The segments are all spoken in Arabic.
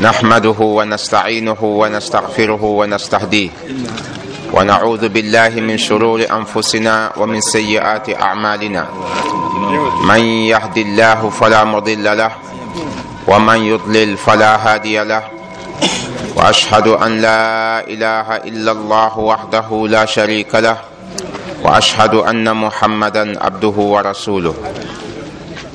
نحمده ونستعينه ونستغفره ونستهديه. ونعوذ بالله من شرور أنفسنا ومن سيئات أعمالنا. من يهد الله فلا مضل له ومن يضلل فلا هادي له. وأشهد أن لا إله إلا الله وحده لا شريك له وأشهد أن محمدا عبده ورسوله.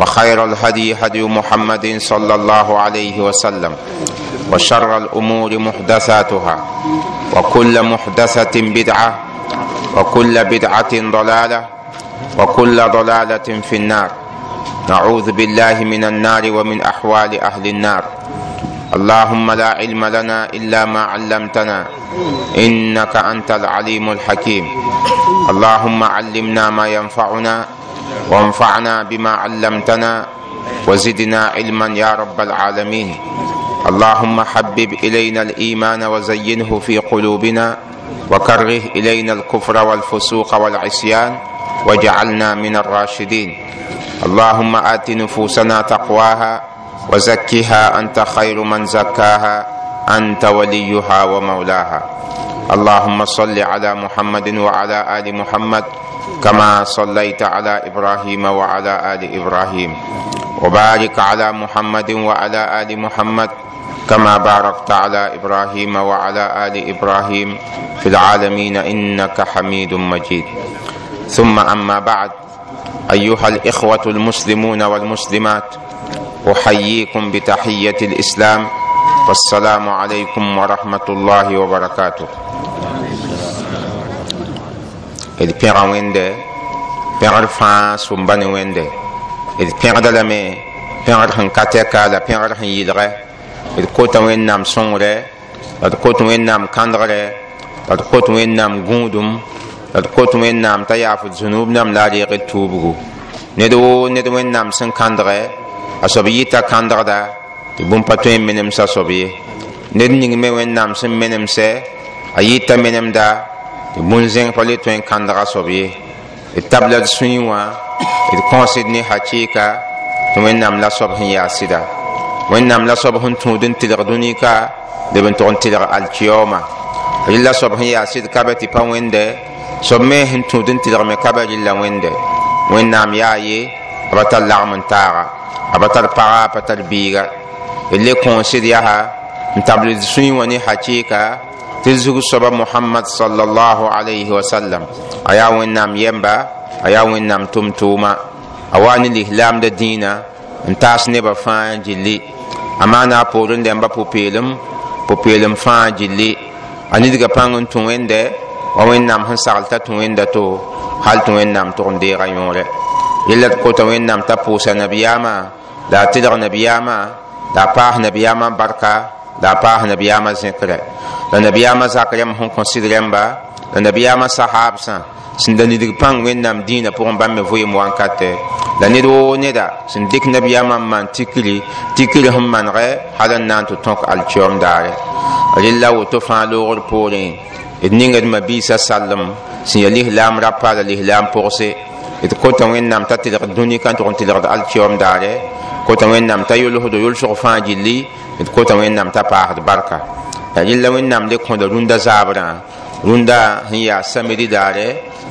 وخير الهدي هدي محمد صلى الله عليه وسلم وشر الأمور محدثاتها وكل محدثة بدعة وكل بدعة ضلالة وكل ضلالة في النار نعوذ بالله من النار ومن أحوال أهل النار اللهم لا علم لنا إلا ما علمتنا إنك أنت العليم الحكيم اللهم علمنا ما ينفعنا وانفعنا بما علمتنا وزدنا علما يا رب العالمين. اللهم حبب إلينا الإيمان وزينه في قلوبنا وكره إلينا الكفر والفسوق والعصيان واجعلنا من الراشدين. اللهم آت نفوسنا تقواها وزكها أنت خير من زكاها أنت وليها ومولاها. اللهم صل على محمد وعلى آل محمد كما صليت على إبراهيم وعلى آل إبراهيم. وبارك على محمد وعلى آل محمد كما باركت على إبراهيم وعلى آل إبراهيم في العالمين إنك حميد مجيد. ثم أما بعد أيها الإخوة المسلمون والمسلمات أحييكم بتحية الإسلام والسلام عليكم ورحمة الله وبركاته. D pẽga wẽnde pẽgr fãa sʋmba ne wẽnde d pẽgda lame pẽgr sẽn ka tɛka la pẽgr sẽn yɩlgɛ d kota wẽnnaam sõngre la d kot wẽnnaam kãndgre la d kot wẽnnaam gũudum la d kot wẽnnaam t'a yaaf d nam la a reeg tuubgu ned woo ned wẽnnaam sẽn kãndgɛ a soab yɩta kãndgda tɩ bũmb pa tõe n menemsa soab ye ned ning me wẽnnaam sẽn menemsɛ a yɩta menemda tɩ bõn-zẽng pa le tõe n kãndga soab ye d tab la d sũi wã d kõosd ne hakɩɩka tɩ wẽnnaam la soab sẽn yaa sɩda wẽnnaam la soab sẽn tũud n tɩlg dũnika leb n tog n tɩlg alkiyooma rɩla soab sẽn yaa sɩd kaba tɩ pa wẽnde soab me sẽn tũud n tɩlgme kaba rɩla wẽnde wẽnnaam yaa ye a ba tar lagm n taaga a ba tar paga a pa tar biiga d le kõosd yaa n tabl d sũi wã ne hakɩɩka tɩ zug soaba mohamad sallallahu alayhi wa sallam a yaa wẽnnaam yɛmba a yaa wẽnnaam tʋm-tʋʋma a wa ne lislaamda dĩinã n taas nebã fãa gilli a maana a poor n dẽmba pʋ-peelem pʋ-peelem fãa gilli a nidga pãng n tũ wẽnde wa wẽnnaam sẽn sagl t'a tũ wẽnda to hal tɩ wẽnnaam tʋg n deega yõore yella d kota wẽnnaam t'a pʋʋsa nabiyaamã la a tɩlg nabiyaamã la a paas nabiyaamã barka la a paas nabiyaamã zẽkrɛ la nabiyaamã zak rẽmb sẽn kõsɩd rẽmba la nabiyaamã sahaabsã sẽn da nidg pãng wẽnnaam dĩinã pʋgẽ bãmb me vɩɩm wãnkate la ned woo neda sẽn dɩk nabiyaamã n maan tikri tikr sẽn manegɛ hal n na n tɩ tõk alkiom daare rɩlla woto fãa loogr poorẽ d ningd mabiisã sallem sẽn ya lislaam rapa la lislaam pʋgse d kota wẽnnaam t'a tɩlg dũnika n tʋg n tɩlgd alkiom daare kota wẽnnaam t'a yolsd yolsg fãa gilli d kota wẽnnaam t'a paasd barka la yella wẽnnaam le kõda rũndã zaabrã rũndã sẽn yaa samiri daare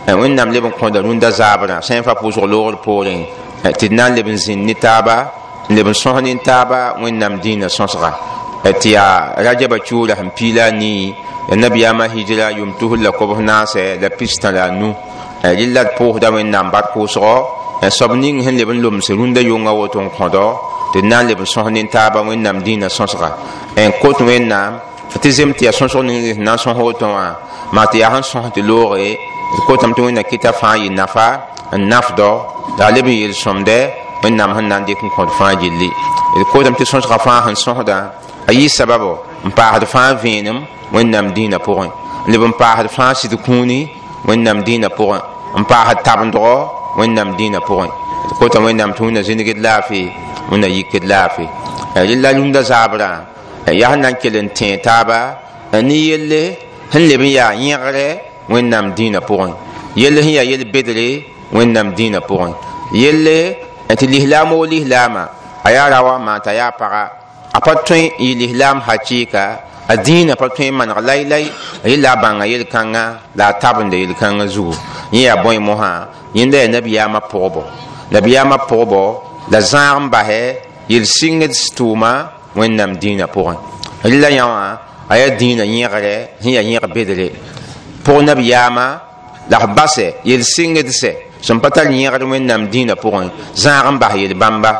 wẽnnaam leb n kõda rũndã zaabrã sẽn fa pʋʋsg loogr poorẽ tɩ d na n leb n zĩnd ne taaba n leb n sõs ne taaba wẽnnaam dĩinã sõsga tɩ yaa rajaba cuurã sẽn pii la a nii la nabiyaamã hijra yʋm tusr la kobs naasɛ la pistã la a nu rɩla d pʋʋsda wẽnnaam bar pʋʋsgɔ soab ning sẽn leb n lomse rũndã yʋnga woto n kõdɔ tɩ d na n leb n sõs nin-taaba wẽnnaam dĩinã sõsga kot wẽnnaam tɩ zem tɩ yaa sõsg ning sẽn na n sõs woto wã maa tɩ yaa sẽn sõs tɩ looge d kotame tɩ wẽnna kɩta fãa yɩ nafa n nafdɔ la leb n yel sõmdɛ wẽnnaam sẽn na n dɩk n kõd fãa gilli d kotame tɩ sõsga fãa sẽn sõsda a yɩ sababo n paasd fãa vẽenem wẽnnaam dĩinã pʋgẽ leb n paasd fãa sɩd kũuni wẽnnaam dĩinã pʋgẽ n paasd tabendgɔ wẽnnaam dĩinã pʋgẽ d kota wẽnnaam tɩ wẽnna zĩnegd laafɩ wẽnna yikd laafɩ rɩla rũndã zaabrã yaa sẽn na n kell n tẽ taaba ne yelle sẽn leb n yaa yẽgrɛ wẽnnaam dĩinã pʋgẽ yelle sẽn yaa yel bedre wẽnnaam dĩinã pʋgẽ yelle tɩ lislaam wo lislaamã a yaa ra wa t'a yaa paga a pa tõe n yɩ lislaam hakɩɩka a dĩinã pa tõe n maneg laylay yella a bãnga yel-kãngã la a tabenda yel-kãngã zugu yẽ yaa bõe mosã yẽnda yaa nabiyaamã pʋgbɔ nabiyaamã pʋgbɔ la zãag n basɛ yel-sɩngd tʋʋma wẽnnaam dĩinã pʋgẽ rɩla yã wã a yaa dĩinã yẽgrɛ sẽn yaa yẽg bedre pʋg nabiyaamã la f basɛ yel-sɩngdsɛ sẽn pa tar yẽgd wẽnnaam dĩinã pʋgẽ zãag n bas yel-bãmba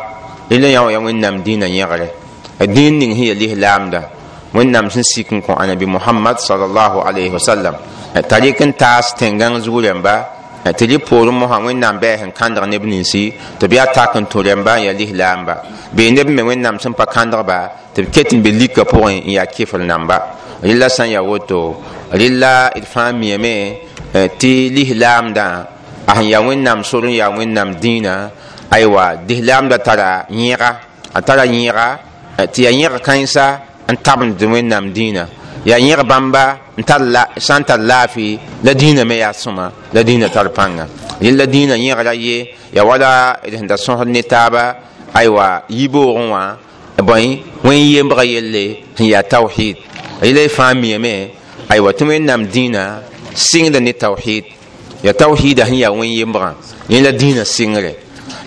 rɩla yã wã yaa wẽnnaam dĩinã yẽgrɛ dĩin ning sẽn ya lislaamda wẽnnaam sẽn sik n kõ anabi mohamad sallallahu alaihi wasallam t'a rɩk n taas tẽngãng zug rẽmba tɩ rɩ poorẽ mosã wẽnnaam bɛɛs n kãndg neb ninsi tɩ b yaa tak n tũ rẽmba n yaa lislaamba bee neb me wẽnnaam sẽn pa kãndgba tɩ b ket n be lika pʋgẽ n yaa kɩfr namba rɩla sã n yaa woto rɩla d fãa miame tɩ lislaamdã a sẽn yaa wẽnnaam sor n yaa wẽnnaam dĩinã aywa lislaamda tara yẽga a tara yẽga tɩ yaa yẽg kãensa n tabend wẽnnaam dĩinã yaa yẽg bãmba n tar laafɩ la dĩinã me yaa sõma la dĩinã tar pãnga yẽ la dĩinã yẽgra ye ya wala d sẽn da sõsd ne taaba aywa yiboogẽ wã bõe wẽn yembga yelle sẽn yaa tawhid yela y fãa miame aywa tɩ wẽnnaam dĩinã sɩngda ne tawhid ya tawhida sẽn yaa wẽn yembgã yẽ la dĩinã sɩngre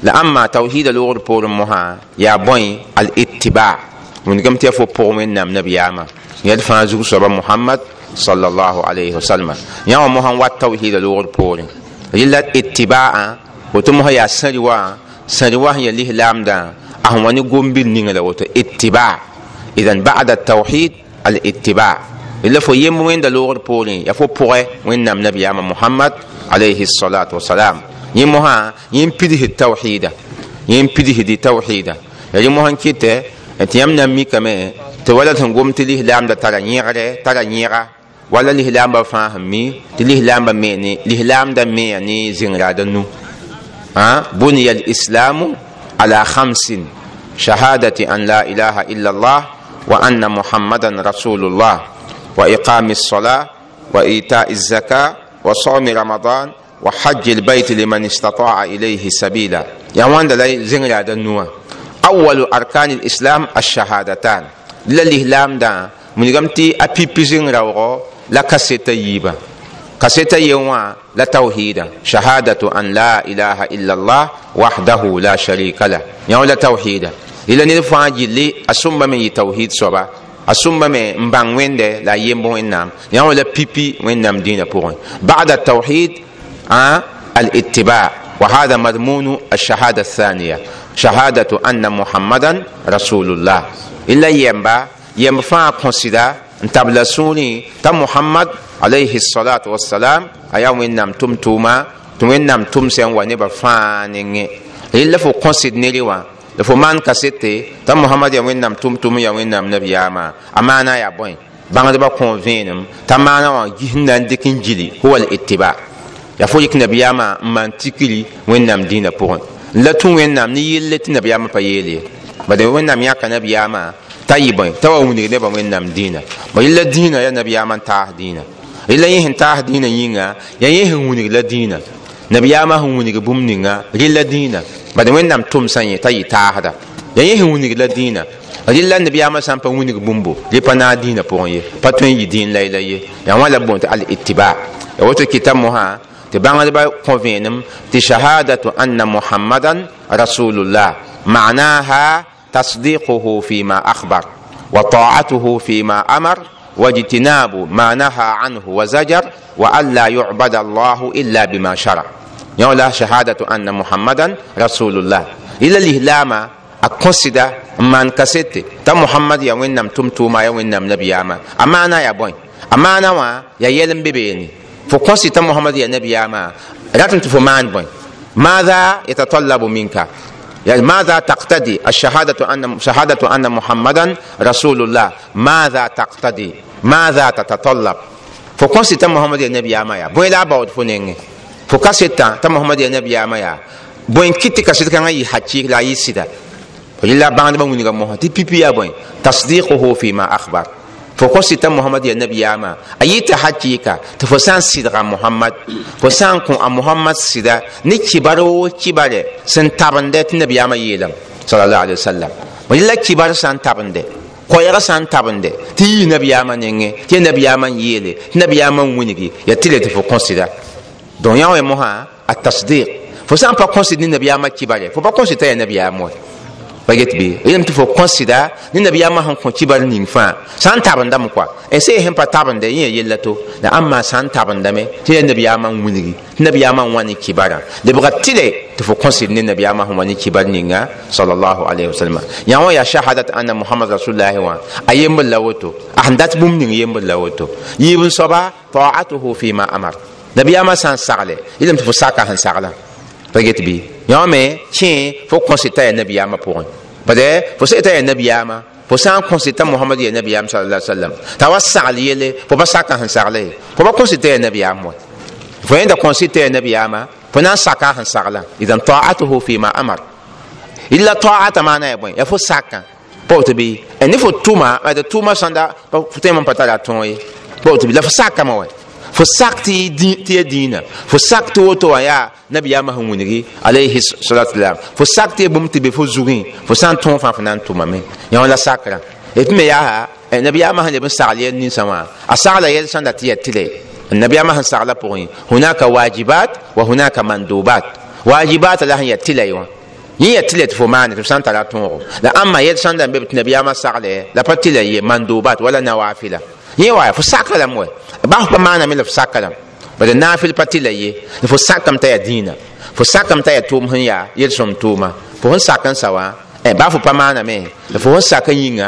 la amma tawhida loogd poorẽ mosã yaa bõe al منكم تيفو من نام نبي عما يدفع زوج سبب محمد صلى الله عليه وسلم يا محمد واتو هيدا لور بورين يلا اتباعا وتم هيا سلوا سلوا هي ليه لامدا اهواني غومبي نينلا وتو اتباع. اذا بعد التوحيد الاتباع. إلا فو يموين دا لور بولين يفو بوغي وين نام نبي عم محمد عليه الصلاة والسلام. يموها ينبده التوحيد ينبده دي توحيدا يلي موها كيته tɩ yãmb na n mikame tɩ wala sẽn gom tɩ lislaamda tara yẽgrɛ tara yẽga wala lislaamba fãa sẽn mi tɩ lislaamba me ne lislaamda meya ne zĩngraada nu alislamu ala khamsin shahadati an la ilaha illa allah wa anna muhammadan rasulullah wa iqami الصلاة وإيتاء الزكاة وصوم رمضان وحج البيت لمن استطاع إليه سبيلا يا وان لا زنغرا دنوا أول أركان الإسلام الشهادتان. للإسلام دا. من غمتي أبي زنغرا لا كسيتا ييبا كسيتا يوا لا توحيدا. شهادة أن لا إله إلا الله وحده لا شريك له. يا ولا توحيدا. إلا نفع جلي أسمى من توحيد صبا asumba me n bãng wẽnde la a yemb wẽnnaam yã wã la pʋgẽ bada tawhid الاتباع. وهذا مضمون الشهادة الثانية. شهادة أن محمدا رسول الله إلا ينبا ينبا كونسيدا نتابلا سوني تا محمد عليه الصلاة والسلام أيا وينام تم توما وينام تم ونبا فانيني. إلا فو كونسيد نيريوا la fo maan kasete t'a mohamad ya wẽnnaam tʋm-tʋm ya wẽnnaam nabiyaamã a maana yaa bõe bãngdbã kõ vẽenem t'a maana wã gis n na n dɩk n ya fo yik nabiyaamã n maan tikri wẽnnaam dĩinã pʋgẽ la tũ wẽnnaam ne yelle tɩ nabiyaamã pa yeel ye bala wẽnnaam yãka nabiyaamã t'a yɩ bõe t'a wa wilg nebã wẽnnaam dĩinã ba yella dĩinã yaa nabiyaamã n taas dĩinã yella yẽ sẽn taas dĩinã yĩnga yaa yẽ sẽn wilg la dĩinã nabiyaamã sẽn wilg bũmb ninga rɩla dĩinã bad wẽnnaam tʋm sã yẽ t'a yɩ taasda ya yẽ sẽn wilg la dĩinã rɩla nabiyaamã sã n pa wilg bũmbo rɩ pa naag dĩinã pʋgẽ ye pa tõe n yɩ dĩin layla ye yaa wã la bõn tɩ al-ittiba ya woto kɩta mosã ti bãngd ba kõ vẽenem tɩ shahadatu anna mohammadan rasulullah maanaha tasdiqhu fima akhbar wa taatuhu fima واجتناب ما نهى عنه وزجر وألا يعبد الله إلا بما شرع. يولا شهادة أن محمدا رسول الله إلا الإهلامة أقصد من كسيت تم محمد يوين نم تمتوما يوين نم نبياما. أمانا يا بوين. أمانا يا يلم ببيني. Fo kõsɩ t'a mohamad ya nabiyaamã ratɩm tɩ fo maan bõe ماذا يتطلب منك؟ يعني ماذا تقتدي؟ الشهادة أن شهادة أن محمدا رسول الله. ماذا تقتدي؟ ماذا تتطلب؟ فكون سيتا محمد النبي أما يا بوي لا بعد فنين. فكاسيتا تا محمد النبي أما يا بوين كيتي كاسيتا كان يحكي لا يسيدا. فلله بعد ما ونيغا محمد تي بي بي بوين. تصديقه فيما أخبر. فوكو سيتا محمد يا نبي ياما ايتا حكيكا تفوسان سيدغا محمد فوسان كون ام محمد سيدا ني كيبارو كيباري سن تابندت نبي ياما ييلم صلى الله عليه وسلم ويلا كيبار سان تابند كويرا سان تابند تي نبي ياما نيغي تي نبي ياما ييلي نبي ياما ونيغي يا تيلي تفو كونسيدا دونيا وي موها التصديق فوسان با كونسيد نبي ياما كيباري فوبا كونسيتا يا نبي ياما pa get bɩ yẽm tɩ fo kõsɩda ne nabiyaamã sẽn kõ kibar ning fãa sã n tabendame kɔa ese sẽn pa tabende yẽ yella to la ãmma sã n tabendame tɩ ya nabiyaamã n wilgi tɩ nabiyaamã n wa ne kibarã lebga tɩle tɩ fo kõsɩd ne nabiyaamã sẽn wa ne kibar ninga sallallahu alaihi wasallam yã wã yaa shahadat anna muhammad rasulullahi wã a yembr la woto a sẽn dat bũmb ning yembr la woto yiib n soaba taatuhu fima amar nabiyaamã sã n sagle yɩlm tɩ fo saka sẽn saglã pa get bɩ yõ me kẽ fo kõsɩ t'a yaa nabiyaamã pʋgẽ bade fo sɩ t'a yaa nabiyaamã fo sã n kõsɩ t'a mohamad yaa nabiyaam sal la sallam t'a wa sagl yelle fo pa saka sẽn sagle fo pa kõsɩ t'a yaa nabiyaam wa fo yẽnda kõsɩ t'a yaa nabiyaamã fo na n saka sẽn saglã idan taatuhu fima amar illa taata maana ya bõe ya fo sakã pa tɩ bɩ ne fo tʋma tʋma sãnda tõe n pa tara tõog ye pa tɩ bɩ la fo sakame wa fo sak tɩ ya dĩinã fo sak tɩ woto wã yaa nabiyaamã sẽn wilgi alayhi salatu salam fo sak tɩ ya bũmb tɩ be fo zugẽ fo sã n tõog fãa fo na n tʋmame yã wã la sakrã d me yaa nabiyaamã sẽn leb n sagl yɛl ninsã wã a sagla yɛl sãnda tɩ ya tɩle nabiyaamã sẽn sagla pʋgẽ hunaka wajibat wa hunaka mandubat wajibat la sẽn ya tɩla wã yẽ ya tɩla tɩ fo maane tɩ f sã n tara tõogo la ãmma yɛl sãnda n be tɩ nabiyaamã sagle la pa tɩla ye mandubat wala nawafila yẽ wa fo sakra lame wɛ bas pa maaname la f sakrame bala naafɩl pa tɩ la ye fo sakame t'a ya dĩinã fo sakame t'a ya tʋʋm sẽn yaa yel-sõm tʋʋma fo sẽn sak n sa wã ba fo pa maaname fo sẽn sak n yĩnga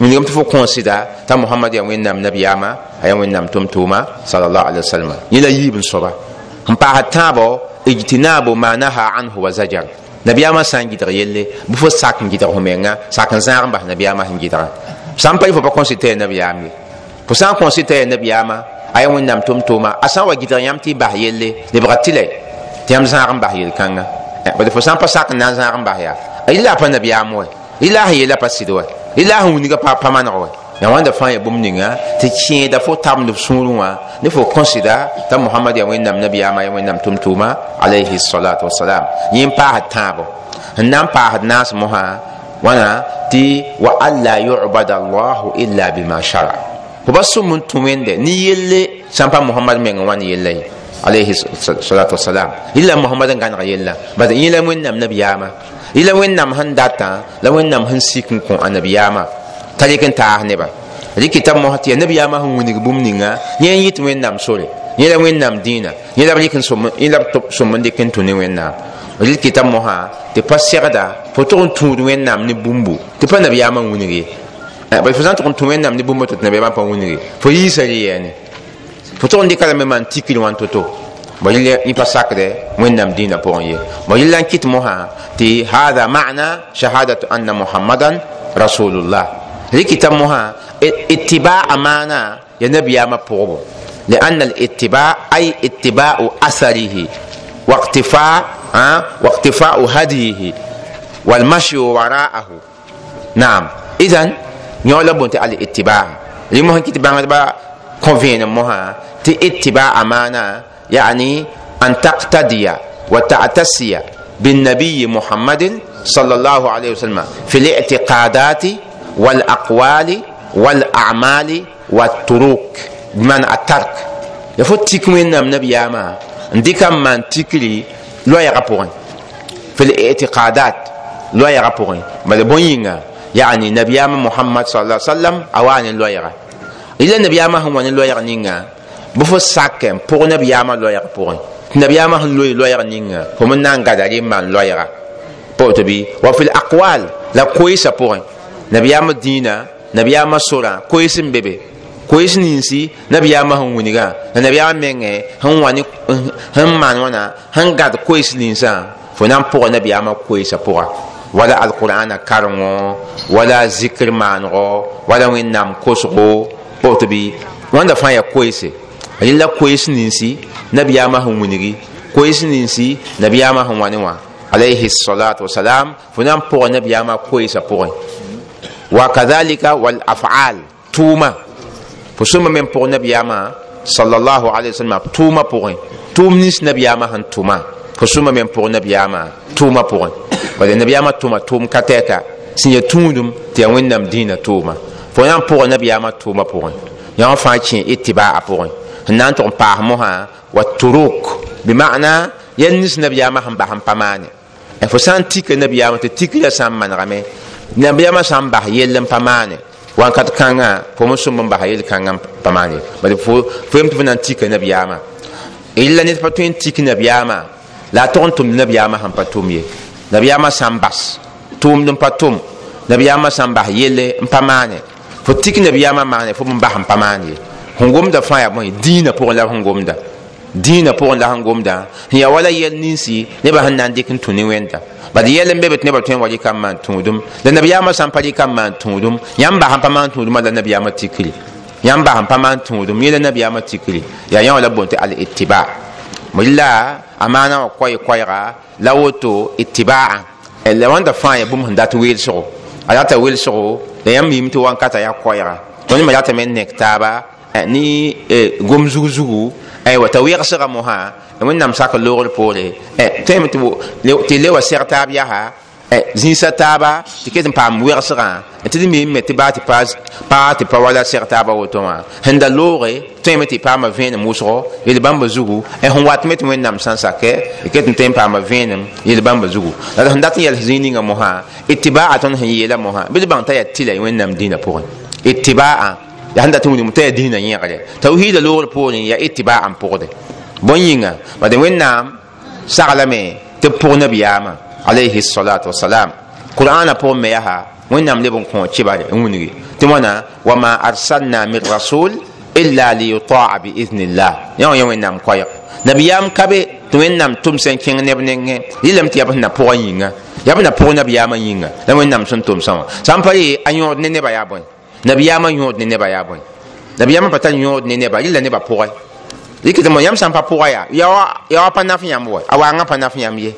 wilgame tɩ fo kõosɩda t'a mohamad ya wẽnnaam nabiyaamã a ya wẽnnaam tʋm tʋʋma salallahu alaihi wasallam yẽ la yiib n soaba n paasd tãabo ijtinabu ma naha anhu wa zajar nabiyaamã sã n gɩdg yelle bɩ fo sak n gɩdg fo menga sak n zãag n bas nabiyaamã sẽn gɩdgã sã n pa fo pa kõsɩ t'a ya nabiyaam ye fo sã n kõsɩ t'a ya nabiyaamã a ya wẽnnaam tʋm-tʋʋma a sã n wa gɩdg yãmb tɩ y bas yelle lebga tɩlɛ tɩ yãmb zãag n bas yel-kãngã bd fo sã n pa sak n na n zãag n bas yaa yɩla a pa nabiyaam wɛ yɩla sẽn yeela pa sɩd wɛ yɩla sẽn wilga pa pa maneg wɛ ya wãnda fãa ya bũmb ninga tɩ kẽeda fo tabend f sũurẽ wã ne fo kõsɩda t'a mohamad ya wẽnnaam nabiyaamã ya wẽnnaam tʋm-tʋʋma alayhi salatu wasalam yẽ n paasd tãabo n na n paasd naas mosã wãna tɩ wa alla yubada allahu illa bima shara fo ba sũm n wẽnde ne yelle sã n pa mohamad meng alayhi salatu wasalam illa mohamad n gãneg yella bas yẽ la wẽnnaam nabiyaamã yɩla wẽnnaam sẽn datã la wẽnnaam sẽn sik kõ a nabiyaamã t'a rɩk n taas neba rɩkɩ t'a mos tɩ ya nabiyaamã sẽn wilg bũmb ninga yẽ n yɩt wẽnnaam sore yẽ la wẽnnaam dĩinã yẽ la b rɩk yẽ la b sõm n dɩk n tũ ne wẽnnaam rɩkɩ t'a mosã tɩ pa segda fo ne bũmbu tɩ pa nabiyaamã n wilg ye bal fo sã n tʋg n tũ wẽnnaam ne bũmba tɩ tɩ nabiyaamã pa wilg ye fo yiisa rɩ yɛɛne fo tʋg n dɩka lame maan tikr wãn to-to ba yɩl yẽ pa sakdɛ wẽnnaam dĩinã pʋgẽ ye ba yɩl la n kɩt mosã tɩ hada maana shahadatu anna muhammadan rasulullah rɩkɩ t'a mosã itibaa maana ya nabiyaamã pʋgbo لأن الاتباع أي اتباع أثره واقتفاء أه؟ واقتفاء هديه والمشي وراءه نعم إذن يولا بنت على الاتباع لما هنكي تبع با كونفين موها تي اتباع أمانة يعني أن تقتدي وتعتسي بالنبي محمد صلى الله عليه وسلم في الاعتقادات والأقوال والأعمال والطرق بمعنى الترك يفوت تيك وين نام نبي ياما نديك من تيكلي لو يغبون في الاعتقادات لو يغبون بل بوينغا يعني صلى الله عليه وسلم اواني لو يغا إلا نبي ياما هو لو يغا نينغا بفو ساكم بور نبي ياما لو يغبون nabiyama sẽn loe loɛɛg ninga fo me na n gada rẽ maan loɛɛga poto bɩ wa fil aqwal la koɩɩsã pʋgẽ nabiyama dĩinã nabiyama sorã koɩs n be be koɩs ninsi nabiyama wilgã la nabiyama mengẽ sẽn wa ne sẽn maan wãna sẽn gad koɩs ninsã fo na n pʋgã nabiyama koɩsã pʋga ولا القرآن كارون ولا ذكر مانغو ولا وينام كوسو اوتبي وأنا فايا كويسي الا كويس؟ نينسي؟ نبي ما هم ونيري كويس نينسي؟ نبي ما هم وانيوا عليه الصلاة والسلام. فنان بو نبي ما كويسا بو وكذلك والأفعال. توما. فسوم من بو نبي ما صلى الله عليه وسلم. توما بو توم نبي ما هن توما. فسوم من بو نبي ما توما بو bala nabiyama tʋma tʋʋm ka tɛka sẽn ya tũudum tɩ ya wẽnnaam dĩinã fo na n pʋg nabiyama tʋʋma pʋgẽ. Yã wã fãa kẽ ɩtɩbaa pʋgẽ. N na n tʋg n wa turuk. Bima'ana yɛl nins nabiyama sẽn ham pa maane. Fo sã n tika te tɩ tikrã sã n manegame nabiyama sã n bas yell n pa maane. Wãnkat kãngã fo me sõm n basa yel kãngã pa maane. Bala fo yem tɩ fo na n tika nabiyama rɩla ned pa tõe n tik nabiyama la a tog n tʋmd nabiyama sẽn pa tʋm ye nabiyama sã n bas tʋʋmd n pa tʋm nabiyama sã n bas yelle n pa maane fo tik nabiyama maane fo n bas n pa maan ye sẽn gomda fãa yaa bõe dĩinã pʋgẽ la sẽn gomda dĩinã pʋgẽ la sẽn gomda sẽn ya wala yɛl ninsi nebã sẽn na dɩk n tũ ne wẽnda bad yɛl n be be tɩ nebã tõe n wa rɩka n maan tũudum la nabiyaamã sã n pa rɩka n maan tũudum yãmb bas n pa maan tũudumã la nabiyaamã tikri yãmb bas n pa maan tũudum yẽ nabiyaamã tikri yaa yã wã la boon tɩ al ittiba rɩla a maana wa koɛɛ-koɛɛga la woto ittibaa la wanda fãa ya bũmb sẽn dat welsgo a rata welsgo la yãmb yɩm tɩ ya yaa koɛɛga tõnd me ratame n nek taaba ni gom zugu-zugu aywa t'a wɛgsga mosã wẽnnaam sak loogr poore tɩ le wa sɛg taab yaa zĩisa taaba tɩ ket n paam wegsgã tɩ d mime tɩ baa tɩ paa tɩ pa wala sɛg taaba woto wã sẽn da looge tõeme tɩ paama vẽenem wʋsgo yel bãmba zugu sẽn wat me tɩ wẽnnaam sã n sakɛ ket n tõe n paama vẽenem yel bãmba zugu la sẽn dat n yɛls zĩig ninga mosã ɩtɩbaa tõnd sẽn yeela mosã bɩ bãng t'a yaa tɩla wẽnnaam dĩinã pʋgẽ ɩtɩbaa ya sẽn dat n wilg t'a yaa dĩinã yẽgre tawhiidã loogr poorẽ yaa ɩtɩbaa n pʋgde bõn yĩnga bad wẽnnaam saglame tɩ b pʋg nabiyaamã alayhi salatu wasalam qur'ana pʋgẽ me yaa wẽnnaam leb n kõ kɩbare n wilgi tɩ wãna wama arsalna min rasul illa liyutaa biidnillah yã wã yã wẽnnaam koɛɛg nabiyaam ka be tɩ wẽnnaam tʋm sẽn kẽng neb nengẽ rɩlame tɩ yaa b sẽn na pʋgã yĩnga yaa b na pʋg nabiyaamã yĩnga la wẽnnaam sẽn tʋmsã wã sã n pa ye a yõod ne nebã yaa bõe nabiyaamã yõod ne nebã yaa bõe nabiyaamã pa tar yõod ne nebã rɩla nebã pʋgɛ rɩkɩ tɩ mo yãmb sã n pa pʋga yaa ya wa pa naf yãmb wa a waangã pa naf yãmb ye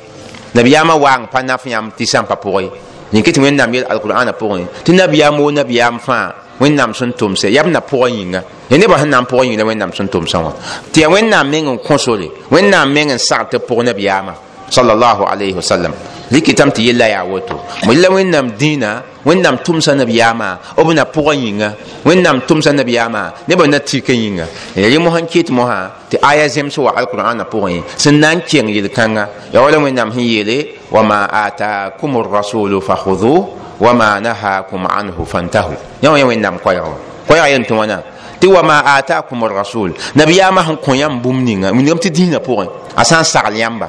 nabiyaamã waang pa naf yãmb tɩ sã n pa pʋgɛ nin-kɩ tɩ wẽnnaam yel alqur'ana pʋgẽ tɩ nabiyaam woo nabiyaam fãa wẽnnaam sẽn tʋmse yaa b na pʋgã yĩnga ya nebã sẽn na n pʋgã yĩng la wẽnnaam sẽn tʋmsã wã tɩ ya wẽnnaam meng n kõ sore wẽnnaam meng n sag tɩ pʋg nabiyaamã sallallahu alayhi wasallam rɩkɩtame tɩ yella yaa woto mo yella wẽnnaam dĩinã wẽnnaam tʋmsa nabiyaamã b na pʋgã yĩnga wẽnnaam tʋmsa nabiyaamã nebã na tika yĩnga rẽ mosã n ket mosã tɩ aya zems wa alqur'ana pʋgẽ sẽn na n kẽng yel-kãngã ya wala wẽnnaam sẽn yeele wama atakum rasulu fahudu wama nahakum anhu fantahu yã wã yã wẽnnaam koɛɛgã koɛɛga yen tɩ wãna tɩ wama atakum rasul nabiyaamã sẽn kõ yãmb bũmb ninga wingame tɩ dĩinã pʋgẽ a sã n sagl yãmba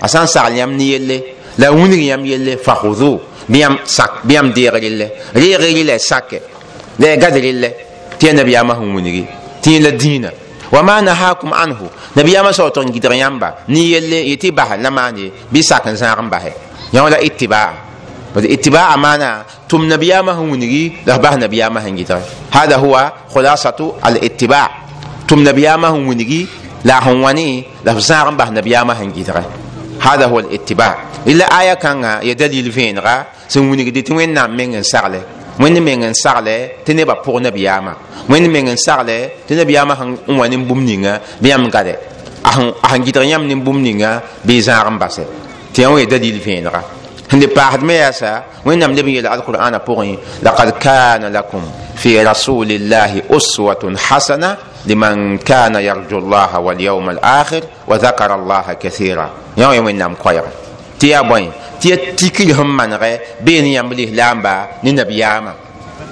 a sã n sagl yãmb ne yelle la wĩneg yãmb yelle fahudu bɩ yãmb sak bɩ yãmb deeg rɩlle reeg rɩla sake la gad rɩlle tɩ ya nabiyaamã sẽn wĩngi tɩ yẽ la dĩinã wama nahakum anhu nabiyaamã sao n gɩdg yãmba ne yelle yɩ tɩ bas la maane bɩ sak n zãag n basɛ yã wã la itibaa اتباع معنى تم نبيا ما هو نجي لبه نبيا ما هنجي هذا هو خلاصة الاتباع. تم نبيا ما هو نجي لا هواني لفزار به نبيا ما هنجي هذا هو الاتباع. إلا آية كان يدليل فين غا سنوني دي توين نام من سارله وين من سارله تنبا بور نبيا ما وين من سارله تنبيا ما هن واني بومنيغا بيام غادي أهن أهن جيتر يام نيم بومنيغا بيزار باسه تيان يدليل فين غا هندي باحد ما ياسا وين نام لبي القرآن بوغي لقد كان لكم في رسول الله أسوة حسنة لمن كان يرجو الله واليوم tɩ yaa bõe tɩ ya tikr sẽn manegɛ bee ne yãmb lislaamba ne nabiyaamã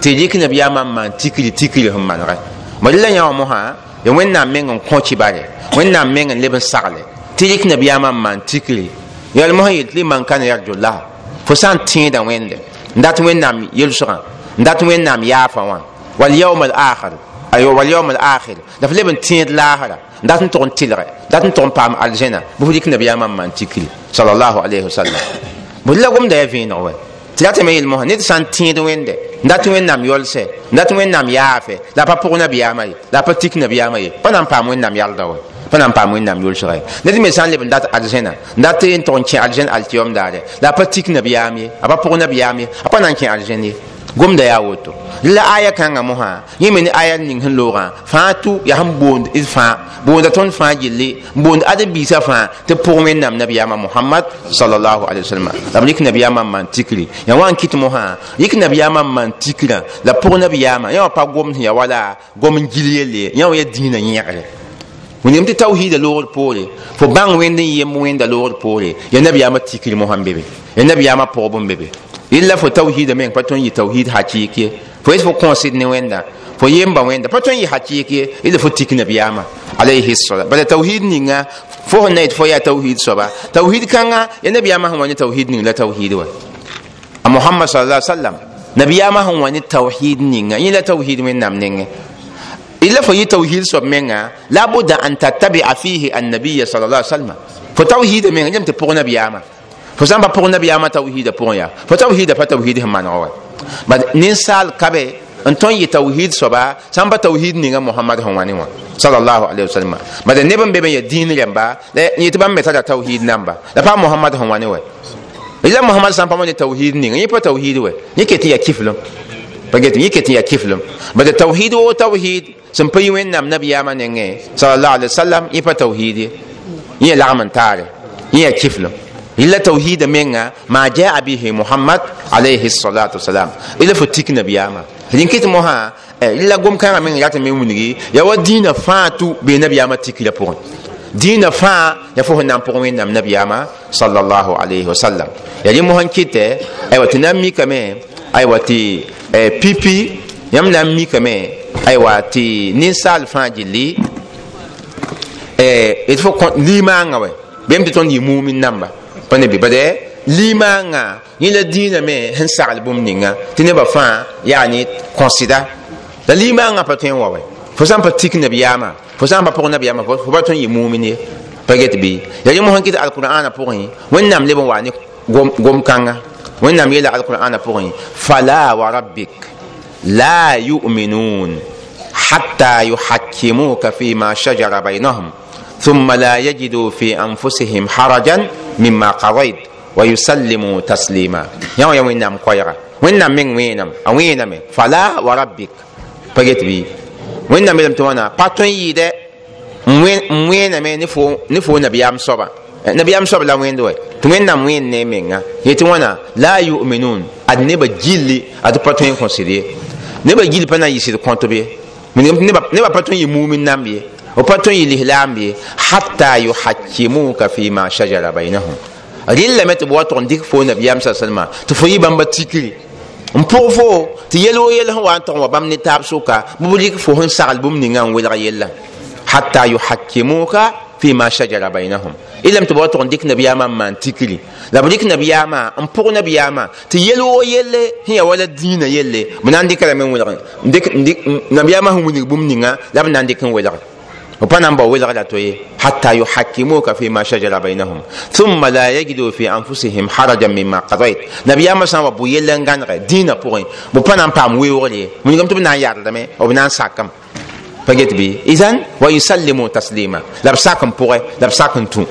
tɩ rɩk nabiyaamã n maan tikr tikr sẽn manegɛ ma rela yã wã mosã ya wẽnnaam meng n kõ kɩbare wẽnnaam meng n leb n sagle tɩ rɩk nabiyaamã n maan tikre yɛl mosã yel tɩ le man kan yarjullaha fo sã n tẽeda wẽnde n dat wẽnnaam yelsgã n dat wẽnnaam yaafã wã walyauma al akhir. Ayo wal yaum al akhir da leb n tẽed laasra n dat n tog n tɩlge dat n tog n paam aljẽna bɩ f rɩk nabiyaamã n maan tikri sallallahu alaihi wasallam bõe la gomda ya vẽeneg wɛ tɩ ratame yel mosã ned sã n tẽed wẽnde n dat wẽnnaam yolsɛ n dat wẽnnaam yaafe la pa pʋg nabiyaamã ye la pa tik nabiyaamã ye pa na n paam wẽnnaam yalda wɛ pa na n paam wẽnnaam yolsga ye ned me sã n leb n dat aljẽna n dat n tog n kẽ aljẽn altiyom daare la pa tik nabiyaam ye a pa pʋg nabiyaam ye a pa na n kẽ aljẽn ye gomda yaa woto la aya kãngã mosã yẽ me ne aya ning sẽn loogã fãa tu yaa sẽn boond d fãa boonda tõnd fãa gilli n boond ade-biisã fãa tɩ pʋg wẽnnaam nabiyaamã mohamad salallahu alaihi wasallam la b rɩk nabiyaamã n maan tikri yã wa n kɩt mosã rɩk nabiyaamã n maan tikrã la pʋg nabiyaamã yã wa pa sẽn ya wala gom yã wa ya dĩinã yẽgre wẽnem tɩ tawhiida loogr poore fo bãng wẽnd n yem wẽnda loogr ya nabiyaamã tikri mosã n be be ya nabiyaamã pʋgb n be be illa fo tawhida men pa tõnd yɩ tawhid hakɩɩk ye fo fo kõosd ne wẽnda fo yemba wẽnda pa yɩ hakɩɩk ye illa fo tik nabiyaamã alayhi salam bala tawhid ninga fo sẽn na yet fo yaa tawhid soaba tawhid kãnga ya nabiyaamã sẽn wa ne tawhid ning la tawhid wa a mohamad sala sallam nabiyaamã sẽn wa ne tawhid ninga yẽ la tawhid wẽnnaam nengẽ illa fo yɩ tawhid menga la budda an tattabia fihi annabiya sala la salma fo tawhida menga yem tɩ pʋg nabiyaamã fo sãn pa pʋg nabiyaamã tawhida pʋgẽ yaa fo tawhida pa tawhid sẽn manegã wa bad ninsaal kabe n tõnd yɩ tawhid soaba sãn pa tawhid ninga mohamad sẽn wa ne wã sallallahu alaihi wasallam bad neb n be n ya dĩin rẽmba yẽ tɩ bãmb me tara tawhid namba la pa mohamad sẽn wa ne wa ila mohamad sãn pa wa ne tawhid ninga yẽ pa tawhid wa yẽ ket n ya kiflem pa get yẽ ket n ya kiflem bad tawhid wo tawhid sẽn pa yɩ wẽnnaam nabiyaamã nengẽ sallallahu alaihi wasallam yẽ pa tawhid ye yẽ lagm n taare yẽ ya kiflem إلا توحيد منا ما جاء به محمد عليه الصلاة والسلام. إلا فتيك نبياما لين كيت موها إيه، إلا قوم كان من يات من ونغي يوا دين فاتو بنبياما تيك لبون دين فا يفوه نام بوين نام نبياما صلى الله عليه وسلم. يعني يلي موها كيت أي أيوة، تنمي كمان أيوة تي أي بيبي. يم نمي كمان أي تي نسال فاجلي أي إتفو كون ليمان أوي بيمتون يمومين نمبر pa ne bɩ bad limaangã yẽ la dĩinã me sẽn sagl bũmb ninga tɩ nebã fãa yaa ne kõsɩda la limaangã pa tõe n wa fo n pa tik nabiyaamã fo sã n pa pʋg nabiyaamã fo pa tõe n yɩ mumin ye pa get bɩ ya rẽ mosẽn kɩt alqur'ana pʋgẽ wẽnnaam leb n wa ne gom-kãngã wẽnnaam yeela alqur'ana pʋgẽ fala wa rabbik la yu'minun hatta yuhakkimuka fima shajara bainahum ثم لا يجدوا في أنفسهم حرجا مما قضيت ويسلموا تسليما. يوم يوم إنام قيرا وإنام من وينام؟ وينام. فلا وربك. بقيت بي. وإنام لم توانا باتون يدي وينام نفو نفو نبيام صبا نبيام صبا لا وين دوي. توينام وين نيمينغا يتوانا لا يؤمنون. أد نبا جيلي. أد باتون كونسيدي نبا جيلي بنا يسيد كونتو بي. نبا باتون يمومن نام بي. O pa tõe yɩ lislaam bɩ hatta yuhakimuka fima shajara bainahum. Rɩllame tɩ b wa tʋg n dɩk fo nabiyaam sa salma tɩ fo yɩ bãmba tikri n pʋg fo tɩ yel wo yel sẽn wa n tʋg wa bãmb ne taab sʋka b b dɩk fo sẽn sagl bũmb ninga n welg yella hatta yuhakimuka fima shajara bainahum ilam tɩ b wa tʋg n dɩk nabiyaamã n maan tikri la b dɩk nabiyaamã n pʋg nabiyaamã tɩ yel wo yelle sẽn ya b b وبنا بويل غلا توي حتى يحكموك فيما شجر بينهم ثم لا يجدوا في انفسهم حرجا مما قضيت نبي ما سان وبو يلن غان دينا بوين وبنا بام ويوري من قمت بنا يار دمي وبنا ساكم فجت بي اذن ويسلموا تسليما لا بساكم بوي لا بساكم تو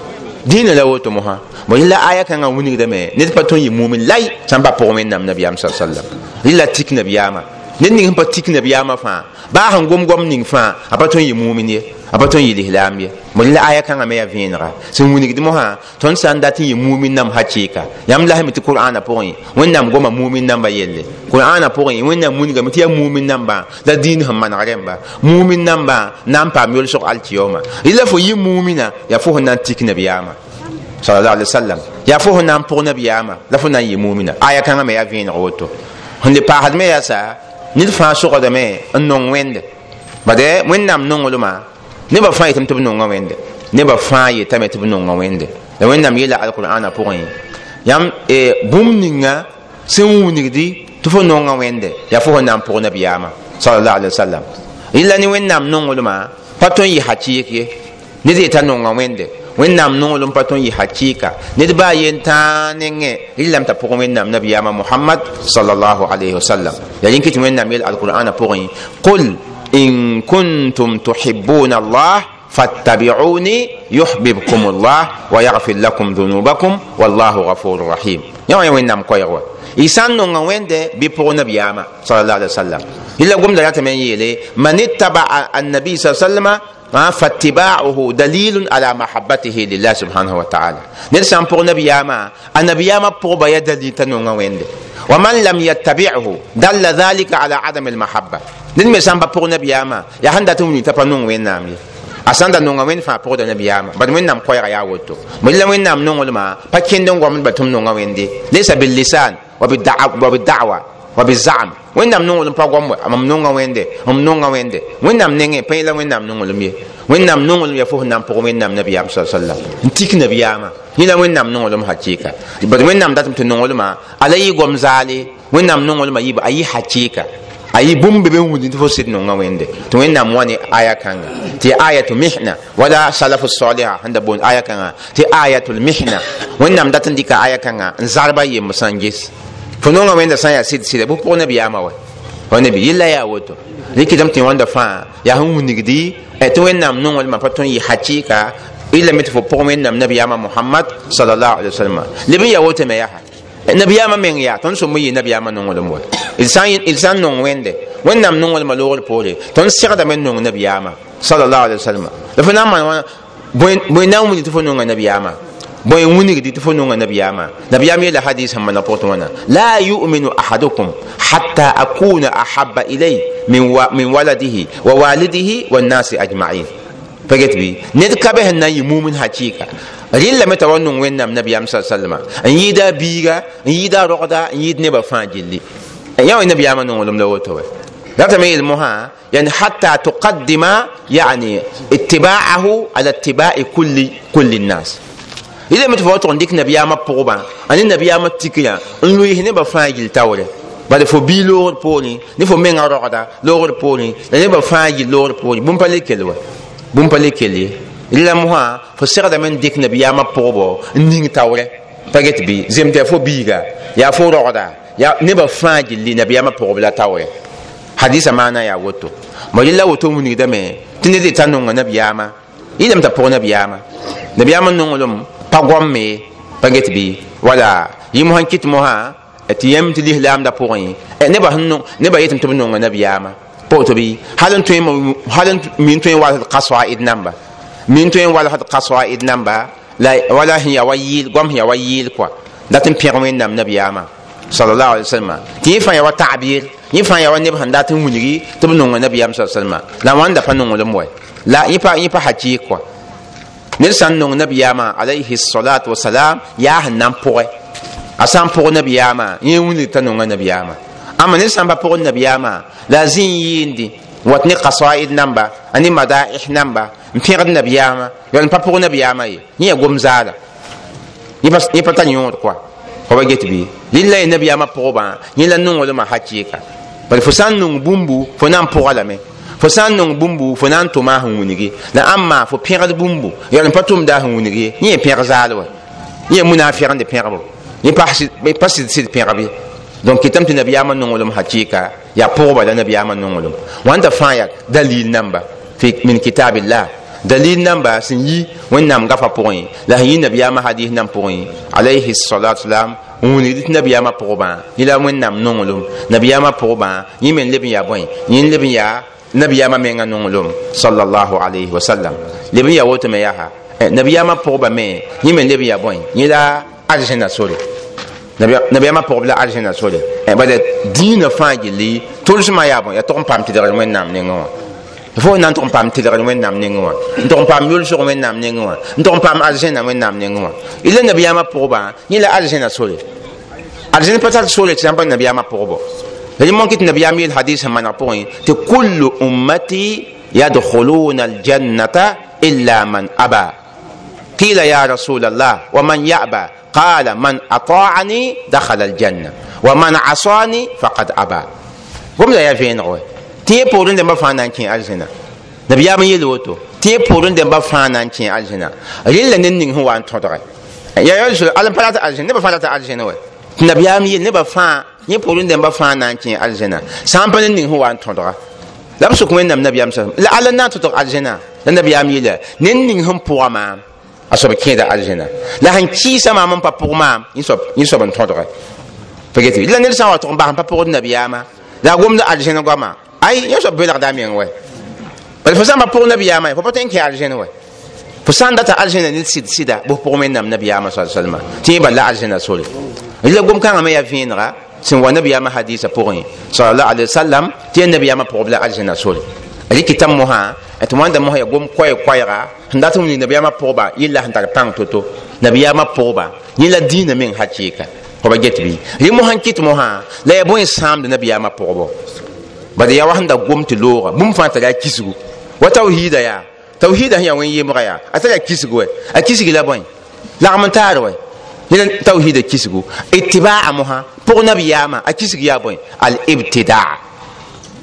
دين لا وتو مها وإلا آية كان وني دمي نت باتون يمومن لاي سامبا بوين نام نبي صلى الله عليه وسلم إلا تيك نبي ned ning pa tik nabiyaamã fãa baa sẽn gom-gom ning fãa a pa tõe n yɩ mumin ye a pa tõe n yɩ lislaam ye bõe la aya kãngã me yaa vẽenega sẽn wilgd mosã tõnd sã n dat n yɩ mumin nam hakɩɩka yãmb lasme tɩ qur'ana pʋgẽ wẽnnaam goma mumin nambã yelle qur'ana pʋgẽ wẽnnaam wilgame tɩ yaa mumin nambã la dĩin sẽn maneg rẽmba mumin nambã na n paam yolsg alkiyoma yla fo yɩ mumina yaa fo sẽn na n tik nabiyaamã sallallahu alaihi wasallam ya fo na n pʋg nabiyaamã la fo na n yɩ mumina aya kãngã me yaa vẽeneg woto sẽn le paasd me yaa sa ned fãa sogdame n nong wẽnde bade wẽnnaam nonglmã nebã fãa yetɩm tɩ b nonga wẽnde nebã fãa yetame tɩ b nonga wẽnde la wẽnnaam yeela alqur'ana pʋgẽ. Yãmb bũmb ninga sẽn wingdi tɩ fo nonga wẽnde yaa fo fõn na n pʋg nabiyaamã sallallahu alaihi wasallam illa ni wẽnnaam nonglmã pa tõe n yɩ hakɩɩk ye. Ned yeta nonga wẽnde wẽnnaam nonglem pa tõe n yɩ hakɩɩka ned baa yen tãag nengẽ rɩlame t'a pʋg wẽnnaam nabiyaamã mohamad sallallahu alaihi wasallam yaa yĩn kɩ tɩ wẽnnaam yel alqur'ana pʋgẽ qul in kuntum tuhibuna allah فاتبعوني يحببكم الله ويغفر لكم ذنوبكم والله غفور رحيم يا وين نام كويغوا إسان نونغ ويند بيبو نبياما صلى الله عليه وسلم إلا قم دلات من يلي من اتبع النبي صلى الله عليه وسلم فاتباعه دليل على محبته لله سبحانه وتعالى نرسم بو نبياما النبياما بو بيا دليل تنونغ ويند ومن لم يتبعه دل ذلك على عدم المحبة نرسم بو نبياما يا هندا توني وين نامي a sãn da nonga wẽnd fãa pʋgda nabiyaamã bad wẽnnaam koɛɛga yaa woto. Bõe la wẽnnaam nonglmã pa kẽnd n gomd ba tʋm nonga wẽnde lesa billisan wa bidawa wa bizam wẽnnaam nonglm pa gom mam nonga wẽnde m nonga wẽnde wẽnnaam nengẽ pa la wẽnnaam nonglm ye wẽnnaam nonglm yaa fo sẽn na n pʋg wẽnnaam nabiyaam sa sallam n tik nabiyaamã yẽ la wẽnnaam nonglm hakɩɩka bad wẽnnaam datm tɩ nonglmã ala la yɩ gom zaale wẽnnaam nonglmã yɩ a yɩ hakɩɩka ayi bũmb be n wũndi tɩ fo sɩd nonga wẽnde tɩ wẽnnaam wa ne aya kãnga tɩ ayatu mihna. Wala salafu saliha. Sẽn da boond aya kãnga tɩ ayatul mihna. Wẽnnaam dat n aya kãnga n zarba yem sã n ges fo nonga wẽnda sã n yaa sɩd sɩda bɩ pʋg nabiyaamã wa fa nabi yella yaa woto. Rɩkɩdame tɩ wãnda fãa yaa sẽn wũnigdi tɩ wẽnnaam nonglmã pa tõe n yɩ hakɩɩka illa tɩ fo pʋg wẽnnaam nabiyaamã mohamad sallallahu alaihi wasallam. Leb n yaa woto me yaa nabiyama meng ya tõnd sõm yɩ nabiyaamã nonglem wa d sã n nong wẽnde wẽnnaam nonglmã loogr poore tõnd segdame n nong nabiyaamã salallahu alai wasalma la fo na n maan bõe na n wing tɩ fo nonga nabiyaamã bõe wingdi tɩ fo nonga nabiyaamã nabiyaam yeela hadis sẽn mana pʋgtɩ wãna la yuminu ahadukum hatta akuna ahaba ilay min waladihi wa walidihi wannasi ajmain pa get bɩ ned ka bɩ sẽn na n yɩ mumin hakɩɩka rɩllame t'a wa nong wẽnnaam nabiyaam sa sallma n yɩɩda biiga n yɩɩda rogda n yɩɩd nebã fãa gilli yã wa nabiyaamã nonglem la woto wa ذات ميل مها يعني حتى تقدم يعني اتباعه على اتباع كل كل الناس إذا متفوت عندك نبي ما بقبا أنا نبي ما تكيا إنه يهني بفاجل تاوري بعد فو بي لور بوني نفو مين أروقدا لور بوني لأنه بفاجل لور بوني بمبالي كلوا بمبالي كلي la moã fo segdame n dɩk nabiyaamã pʋgbɔ n ning taoorɛ pa get bɩ zemd yaa fo biiga yaa fo rogda yaa nebã fãa gilli nabiyaamã pʋgb la taoorɛ hadisa maana yaa woto ma yella woto wilgdame tɩ ned t'a nonga nabiyaamã yɩlame t'a pʋg nabiyaamã nabiyaamã nonglem pa gomme pa get bɩ wala yɩ mosã n kɩt mosã tɩ yãmb tɩ lislaamdã pʋgẽ nebã nebã yetɩm tɩ b nonga nabiyaamã pʋg tɩ bɩ hal n tõe min tõe wa kasɔa d namba min tõe n walsd kaswaid namba la wala sẽn ya wa yɩɩl goam sẽn ya wa yɩɩl kɔa dat n pẽg wẽnnaam nabiyaamã sallallahu alaihi wasallam tɩ yẽ fãa ya wa ta'bir yẽ fãa ya wa neb sẽn dat n wilgi tɩ b nonga nabiyaam sa salma la wãnda pa nonglem wɛ la yẽ pa yẽ pa hakɩɩk kɔa ned sã n nong nabiyaamã alayhi salatu wasalam yaa sẽn na n pʋgɛ a sã n pʋg nabiyaamã yẽ wilg t'a nonga nabiyaamã ãmba ned sã n pa la zĩ yɩɩndi wat ne qasaid namba ani madaih namba n pẽgd nabiyaamã yal n pa pʋg nabiyaamã ye yẽ ya gom zaada yẽ pa tar yõod koa fa wa get bɩ rɩla ye nabiyaamã pʋgbã yẽ la nonglmã hakɩɩka bal fo sã n nong bũmbu fo na n pʋga lame fo sã n nong bũmbu fo na n tʋma sẽn wilgi la ãmma fo pẽgd bũmbu yal n pa tʋmda sẽn wilg ye yẽ pẽg zaal wa yẽ munafɩgende pẽgbo yẽ pa sɩd pẽgb ye donc kɩtame tɩ nabiyaamã nonglem hakɩɩka yaa pʋgba la nabiyaamã nonglem wãnda fãa yaa dalil namba min kitabillah dalil namba sẽn yi wẽnnaam gafa pʋgẽ la sẽn yi nabiyaamã hadis nam pʋgẽ alayhi salatu salam n wilgd tɩ nabiyaamã pʋgbã yẽ la wẽnnaam nonglem nabiyaamã pʋgbã yẽ me n leb n yaa bõe yẽ leb n yaa nabiyaamã menga nonglem sallallahu alayhi wa sallam leb n yaa woto me yaa nabiyaamã pʋgbã me yẽ me n leb n yaa bõe yẽ la arzẽna sore nabiyaamã pʋgb la arzẽna sore bala dĩinã fãa gilli tʋlsmã yaa bõe yaa tog n paam tɩdgr wẽnnaam nengẽ wã fo na n tʋg n paam tɩlgr wẽnnaam nengẽ wã n tʋg n paam yʋlsg wẽnnaam nengẽ wã n tʋg n paam arzẽna wẽnnaam nengẽ wã la nabiyaamã pʋgbã yẽ la arzẽna sore arzẽn pa tar sore tɩ sã n pa nabiyaamã pʋgbɔ la yẽ tɩ nabiyaam yel hadis sẽn maneg pʋgẽ tɩ kullu ummati yadkhuluna aljannata illa man aba قيل يا رسول الله ومن يأبى قال من أطاعني دخل الجنة ومن عصاني فقد أبى. قم لا يفين غوي تي بورن دم فانا كين الجنة نبي يا من يلوتو تي بورن دم فانا كين الجنة ريلا نين هو أن تدري يا يا رسول الله فلا الجنة نبى فلا الجنة وي. نبي يا من نبى فان. يي بورن دم فانا كين الجنة سامبل نين هو أن تدري nabiyaam sa la alla na n tɩ tɩg aljẽna la nabiyaam yeela nen ning sẽn pʋga maam a soab kẽeda aljẽna la sẽn kɩɩsa maam n pa pʋg maam yẽ soab n tõdge pa get la ned sã n wa tʋg n bas n pa pʋgd nabiyaama la a gomda aljẽn goama ay yẽ soab belgda meng wɛ bala fo sã n pa pʋg nabiyaama fo pa tõe n kẽ aljẽn wɛ fo sã n data aljẽna ned sɩd sɩda bf pʋg wẽnnaam nabiyaama sa salma tɩ yẽ balla aljẽna sore la gom-kãngã me yaa vẽenega sẽn wa nabiyaamã hadisa pʋgẽ sallallahu alaihi wasallam tɩ yaa nabiyaamã pʋgb la aljẽna sore rɩkɩ tɩ mosã tɩ wãnda mosã ya gom koɛɛ koɛɛga sẽn dat n nabiyaamã pʋgba yella sẽn tar pãng to-to nabiyaamã pʋgba yẽ la diinã meng hakɩɩka fo ba get bɩ rɩ mosã n kɩt mosã la ya bõe sãamd nabiyaamã pʋgbɔ bad ya wa sẽn da gom tɩ looga bũmb fãa tara a kisgu wa tawhiida yaa tawhiida sẽn ya wẽn yemga yaa a tara a kisg wɛ a kisg la bõe lagm n taar wɛ yẽla tawhiida kisgu itibaa mosã pʋg nabiyaamã a kisg yaa bõe al ibtidaa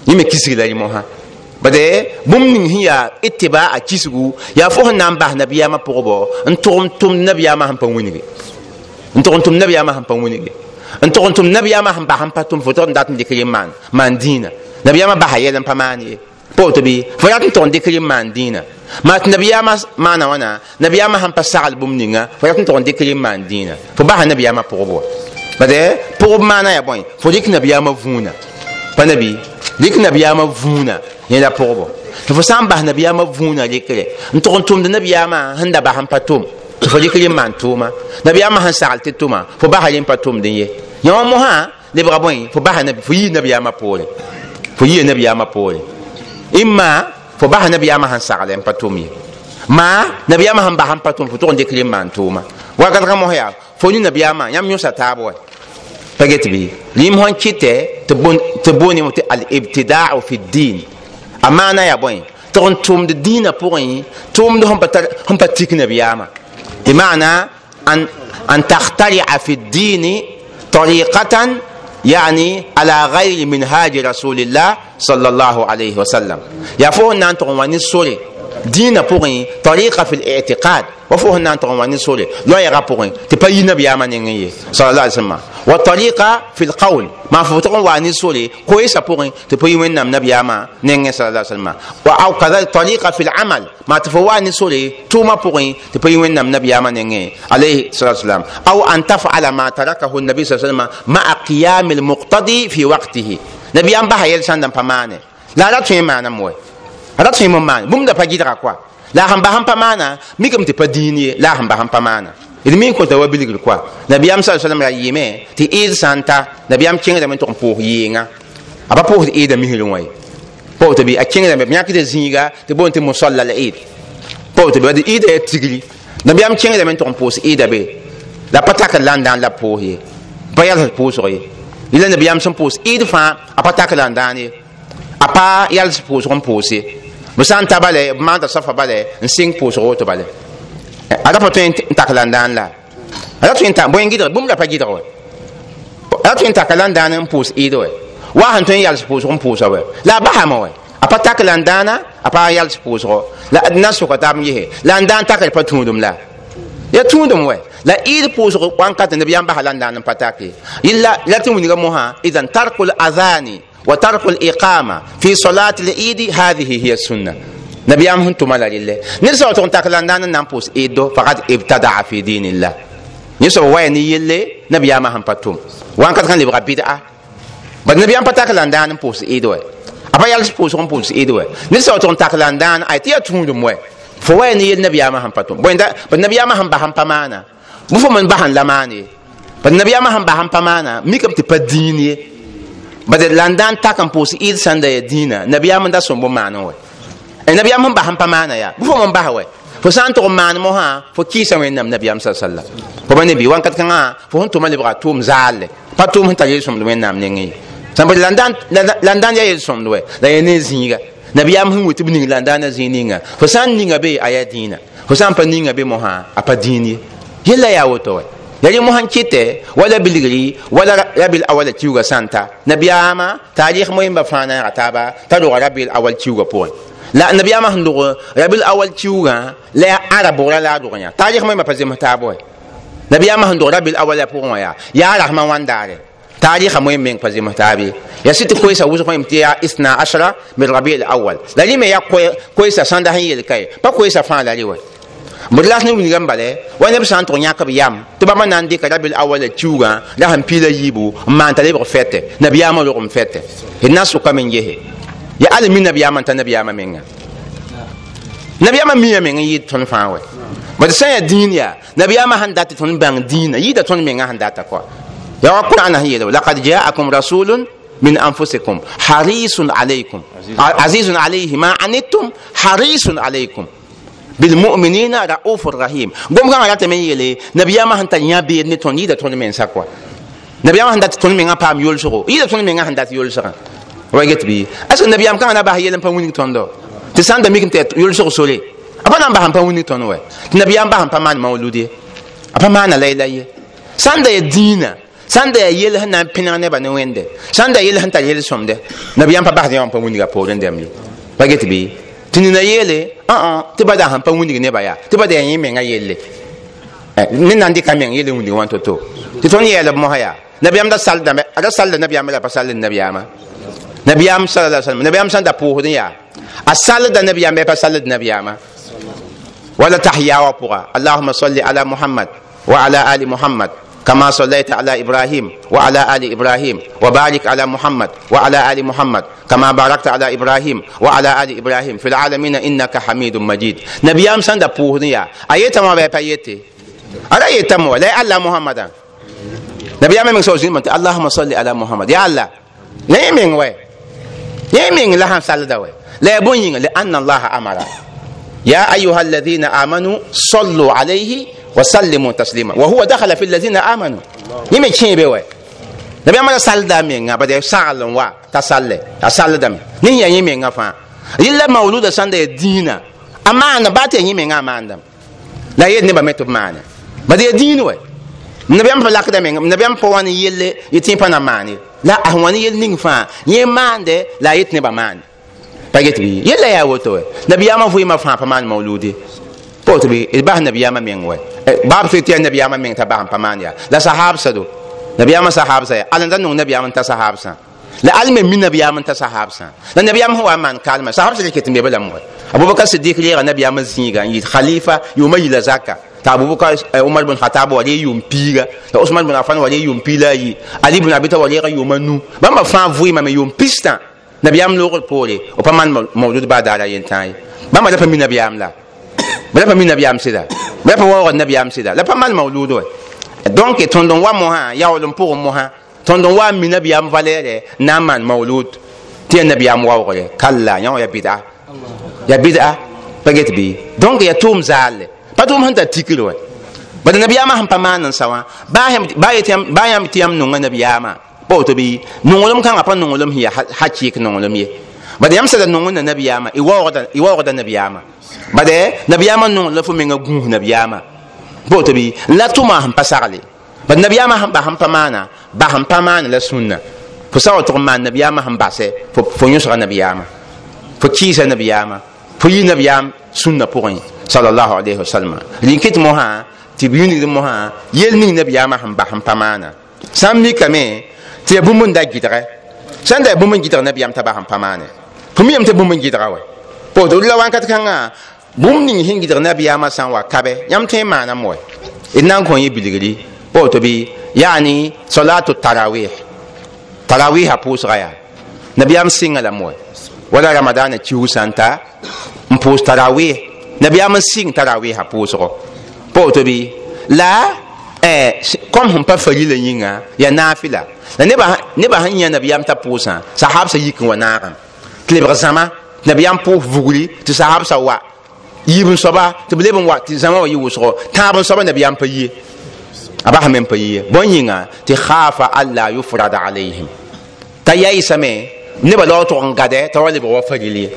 yẽ me kisg la rɩ mosã bade bũmb ning sẽn yaa itibaa a kisgu yaa fo sẽn na n bas nabiyaamã pʋgbɔ n tʋg n tʋm nabiyaamã sẽn pa wĩnge n tʋg n tʋm nabiyaamã sẽn pa wĩnge n tʋg n tʋm nabiyaamã sẽn bas n pa tʋm fo tɩg n dat n dɩk rẽ maan fo rat n tʋg n dɩk rẽ maan dĩinã maa tɩ wãna nabiyaamã sẽn pa sagl bũmb ninga fo rat n tʋg n maan dĩinã fo basa nabiyaamã pʋgb wa bade pʋgb maana ya bõe fo dɩk nabiyaamã vũuna pa nabi dɩk nabiyaamã vũuna yẽda pʋgbɔ tɩ fo sã n bas nabiyaamã vũuna rɩkre n tʋg n tʋmd nabiyaamã sẽn da bas n pa tʋm tɩ fo rɩkr n maan tʋʋma nabiyaamã sẽn sagl tɩ tʋma fo basa rẽ pa tʋmd n ye. Yã mosã lebga bõe fo fo yɩ nabiyaamã poore. Fo yɩɩ nabiyaamã poore. Imma fo basa nabiyaamã sẽn sagl n pa tʋm ye. Ma nabiyaamã sẽn bas n pa tʋm fo tʋg n dɩkr n maan tʋʋma wagadgã mos yaa fo ne nabiyaamã yãmb yõsa taab wa فجت بي ليم هون كيتة تبون تبوني مت الابتداع في الدين أما أنا يا بوي تون توم الدين أبوي توم ده هم بتا هم بتيكن بياما بمعنى أن أن تخترع في الدين طريقة يعني على غير منهاج رسول الله صلى الله عليه وسلم. يا فون نان تون سوري الله صلى الله عليه وسلم تقوم دين بوغي طريقة في الاعتقاد. وفوه نان تغواني سوري لا يغا بوغي. تباي نبي آمان صلى الله عليه وسلم. والطريقة في القول. ما فوتغن واني سوري كويسة بوغي. تباي وين نام نبي آمان نيني صلى الله عليه وسلم. أو كذا الطريقة في العمل. ما تفواني سوري توما بوغي. تباي وين نام نبي آمان نيني عليه الصلاة والسلام. أو أن تفعل ما تركه النبي صلى الله عليه وسلم مع قيام المقتضي في وقته. نبي آمان بها يلسان دم فماني لا لا تفهم معنا موي rat fẽe mam maan bũmb da pa gɩdga koa la sẽn bas n pa maana mikame tɩ pa diin ye la sẽn bas n pa maana d min kõta wa bilgr koa nabiyam sa ra yɩɩme tɩ ɩɩd sã n ta nabiyam kẽngdame tɩg n pʋʋs yɩɩngã a pa pʋʋsd ɩɩda misr wã ye pa tɩ bɩ a kẽngdame b yãkda zĩiga tɩ boon tɩ mosalla la ɩɩd pa tɩ bɩ tigri nabiyam kẽngdame tɩg n pʋʋs be. La pa takd la n la pʋʋs ye. Pa yals pʋʋsg ye yla nabiyam sẽn a pa tak la n ye a pa n b sã n ta bale b maanda safa bale n sɩng pʋʋsg woto bale a ra pa tõe n tak la n daan la a ra tõe n ta bõe gɩdg bũmb ra pa gɩdg wɛ a ra tõe n taka la n n pʋʋs ɩɩd wɛ wa sẽn tõe n yals pʋʋsg n pʋʋsa wɛ la a basame wɛ a pa tak la n daana a pa yals pʋʋsgɔ la d na soka taab n yese la n daan takr pa tũudum la ya tũudum wɛ la ɩɩd pʋʋsg wãnkat neb yãmb basa la n n pa tak ye yilla la tɩ wilga mosã idan tarkul adhani وترك الإقامة في صلاة العيد هذه هي السنة. نبي أم هنتم على لله. نرسل وتقول تكلم دانا نامبوس إيدو فقد ابتدع في دين الله. نرسل وين يلي؟ نبي أم هم بتوم وان كان لبغى بدعة بس نبي أم بتكلم دانا نامبوس إيدو. أبا يالس بوس هم بوس إيدو. نرسل وتقول تكلم دانا أيتيا تون وين. فوين يل نبي أم هم ده بس نبي أم هم بهم بمانا. مفهوم من بهن لماني. بس نبي أم هم بهم بمانا. ميكم تبديني bade landan tak n pʋʋs ɩd sãnda ya dĩinã nabiyaam da sõm bõ maanẽ wɛ nabiyaam sẽn bas n pa maana yaa bɩ fo mam bas wɛ fo sã n tʋg n maan mosã fo kɩɩsa wẽnnaam nabiyaam sa sallam fo ba ne bɩ wãnkat kãngã fo sẽn tʋma lebga tʋʋm zaalle pa tʋʋm sẽn tar yel-sõmd wẽnnaam nengẽ ye sãn bɩ landan ya yel-sõmd wɛ la ya ne zĩiga nabiyam sẽn wɩt b ning la n daana fo sã ninga be a yaa fo sã pa ninga be mosã a pa dĩin ye yella yaa woto wa ya rẽ mosã wala bilgri wala rabil awala kiuga sã n ta nabiyaamã taarɩk moẽmba fãa naaga taaba t'a roga rabil awal kiuga pʋgẽ la nabiyaamã sẽn dog rabil awal kiugã la ara bogra la a dog yã taarɩk moẽmba pa zems taab wa nabiyaamã sẽn dog rabil awala pʋgẽ wã yaa yaa rasmã wãndaare تاريخ مهم من فزي مهتابي يا ست كويسة وزق مهم تيا إثنى عشرة من ربيع الأول للي يا كويسة ساندا هي الكاي با كويسة فان لالي وي بدلاس نو نيغام بالي وأنا بسان تو نياك بيام تبا ما ناندي كدا بالاول تشوغا لا هم بيلا يبو ما انت لي بفته نبي ما لو فته الناس كمن يه يا علي من نبي ما انت نبي ما منga نبي ما ميا من يي تون فان وي بس سان دين يا نبي ما هندات تون بان دين يي تون من هندات كو يا القرآن هي لقد جاءكم رسول من أنفسكم حريص عليكم عزيز عليه ما عنتم حريص عليكم بالمؤمنين رؤوف رحيم. قوم كان على تميلي نبي ما هنتا يا بيد نتون يدا تون من سكوا نبي ما هنتا تون من بام يولسو يدا تون من هنتا يولسو ويجت بي؟ أصل نبي ما كان أبا هي لم بموني تون دو. تسان دميك تيت يولسو سولي. أبا نام بهم بموني تون وين؟ نبي ما بهم بمان مولودي. أبا ما أنا ليلى سان ده دينا. sãn da yaa yell sẽn na n pẽneg nebã ne wẽnde sãn da yell sẽn tar yell sõmde nabiyam pa basd yãwã pa wĩnga poorẽ dɛm ye pa get bɩ tɩ nina yeele ã tɩ bada sãn pa wĩndg nebã yaa tɩ bada yaa yẽ menga yelle ne na n dɩka meng yelle wĩndg wã to-to tɩ tõnd yɛɛlb mosã yaa nabiyam da saldame ada salda nabiyam la pa sald nabiyaamã nabiyam sala sallam nabiyam sãn da pʋʋsd n yaa a salda nabiyam bɩ pa sald nabiyaamã wala tahya wa pʋga allahuma salli ala muhammad wa ala ali muhammad كما صليت على إبراهيم وعلى آل إبراهيم وبارك على محمد وعلى آل محمد كما باركت على إبراهيم وعلى آل إبراهيم في العالمين إنك حميد مجيد. نبي آم سند بوهنيا ايتا ما بيتي على ايتا مو لا الله محمد. نبي آم من سوزين اللهم صل على محمد. يا الله. نيمين وي نيمين لا سال داوي لا بونين لأن الله أمر يا ايها الذين آمنوا صلوا عليه وسلموا تسليما. وهو دخل في الذين آمنوا. يمي تشين بي وي نبي ما سال دا مينغا بده سال وا. تسال تسال دم ني يا يمي فا. إلا مولود سند دينا. اما أنا بات يمي ما عندم لا يد نبا متب معنا بده دين وي. نبي أم فلاك دا مينغا نبي أم فوان يله يتين فانا ماني. لا أهواني يل نين فا. يمانده لا يت نبا مان باجت يلا يا وتو نبي ما فوي ما فا فمان مولودي. قلت بي إذ النبي ياما مين وي باب فيتي النبي ياما مين تباها بمان لا صحاب سدو نبي ياما صحاب سيا أنا دا نون نبي ياما انت صحاب سا لا علم من نبي ياما انت صحاب سا لا نبي ياما هو أمان كالما صحاب سيا كتن بيبلا موي أبو بكر صديق ليغا نبي ياما زيغا يد خليفة يوم يلا زكا تابو بكر عمر بن خطاب ولي يوم بيغا عثمان بن عفان ولي يوم بيلا يي علي بن أبي طالب ولي يوم نو بما فان فوي ما يوم بيستا نبي ياما نور بولي وبمان موجود بعد على ينتاي بما دفع من نبي ياما بلا بمين نبي أمس ده بلا بواو النبي أمس ده لا بمال المولود ده دونك تندون وا موها يا ولم بو موها تندون وا مين نبي أم فالير نامان مولود تي النبي أم واو غلي كلا يا يا بيدا يا بيدا بقيت بي دونك يا توم زال بتوم هند تيكلوا بدل النبي أم هم بمال نسوا باهم بايتيم بايام تيام نونغ النبي أم بوتبي نونغلم كان أبان نونغلم هي هاتشيك نونغلم هي bada yam sada nongon nabiyama i wa i wa nabiyama bade nabiyama nong la fo menga gu nabiyama bo to bi la tuma han pasarle bad nabiyama han ba han pamana ba han pamana la sunna fo sa to man nabiyama han base fo fo nyusra nabiyama fo kisa nabiyama fo yi nabiyam sunna pour sallallahu alayhi wa sallam linkit mo ha ti biyuni mo ha yel ni nabiyama han ba han pamana sammi kame ti bumun da gidare sanda bumun gidare nabiyam ta ba han pamana fo mi yam te bumun gidare wa po do la wan kat kanga bũmb ning sẽn gɩdg nabiyaamã sã n wa kabe yãmb tõe n maana moe d na n kõ yẽ bilgri pa woto bɩ yaani salatu tarawih tarawihã pʋʋsga yaa nabiyaam sɩnga la moe wala ramadaana kiu sã n ta n pʋʋs tarawih nabiyaam n sɩng tarawihã pʋʋsgɔ pa woto bɩ la kom sẽn pa farila yĩnga ya naafɩla la nebã sẽn yã nabiyaam t'a pʋʋsã sahabsã yik n wa naagem tɩ lebg zãma nabiyaam pʋʋs vugri tɩ sahabsã wa yibn soaba tɩ b leb n wa tɩ zãma wa yɩ wʋsgo tãab n soaba nabiyam pa yie a basa me n pa yie bõn yĩnga tɩ khafa alla yufrada alayhim t'a yaɩsame nebã la wa tog n gade t'a wa lebg wa faril ye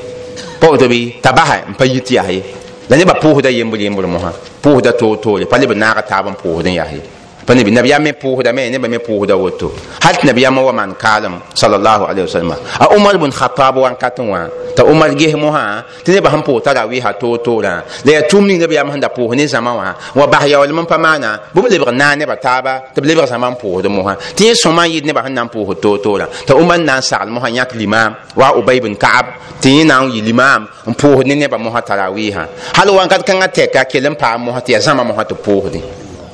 pʋgd bɩ t'a basɛ n pa yit yaa ye la nebã pʋʋsda yembr yembr mosã pʋʋsda toor toore pa leb n naag taab n pʋʋsd n yaa ye pa nabi nabiyam me pʋʋsdame nebã me pʋʋsda woto hal tɩ nabiyamã wa maan kaalem salallahu alaihi wasallam a umar bn khatab wan kat wã t'a umar ges mosã tɩ nebã sẽn pʋʋs tara wɩɩsa toor toorã la yaa tʋʋm ning nabiyam sẽn da pʋʋs ne zãma wã wa bas yaoolem n pa maana bɩ b lebg naag nebã taaba tɩ b lebg zãma n pʋʋsd mosã tɩ yẽ sõma n yɩɩd nebã sẽn na n pʋʋsd toor toorã t'a umar n na n sagl mosã yãk limam wa ubay bn kaab tɩ yẽ na n yɩ limam n pʋʋsd ne nebã mosã tara wɩɩsã hal wãnkat kãngã tɛka kell n paam mosã tɩ yaa zãma mosã tɩ pʋʋsde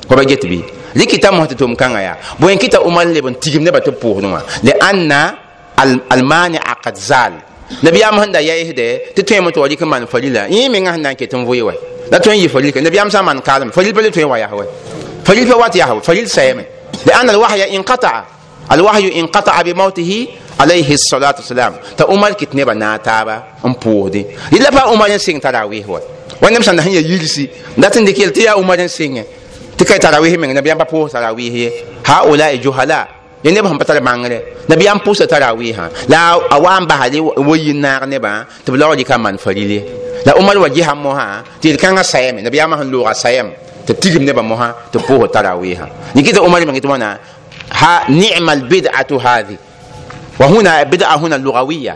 fa ba get bɩ likita mo tɩ tʋm kãngã yaa bõe kita umar leb n tigim nebã tɩ b pʋʋsd wã le anna almani qad zal nabiyam sẽn da yɛɛsde tɩ tõeme tɩ wa rɩk n maan farila yẽ mengã sẽn na n ket n vʋɩ wa la tõe n yɩ faril nabiyam sã n maan kaalem faril pa le tõe n wa yas wa faril pa wat yas wa faril sɛɛme le anna alwahya inqata'a alwahyu inqata'a bimautihi alayhi salatu wasalam t'a umar kɩt nebã naag taaba n pʋʋsde yɩla pa umar n sɩng tara wɩɩs wa wa neb sãn da sẽn ya yirsi dat n dɩk yel tɩ yaa umar n sɩngẽ tɩ ka tarawih meng nabiyam pa pʋʋs tarawih ye ha ola e juhala ye neb sẽn pa tar bãngre nabiyam pʋʋsa tarawɩɩsã la a wa n basale wa yɩn naag nebã tɩ b laoor dɩka n man faril ye la umar wa gesã mosã tɩ yel kãngã sayame nabiyamã sẽn loogã sayam tɩ tigm nebã mosã tɩ pʋʋsd tarawɩɩsã nikɩ tɩ umar meng tɩ wãna ha nicma albid'atu hadhi wa huna bid'a huna lugawiya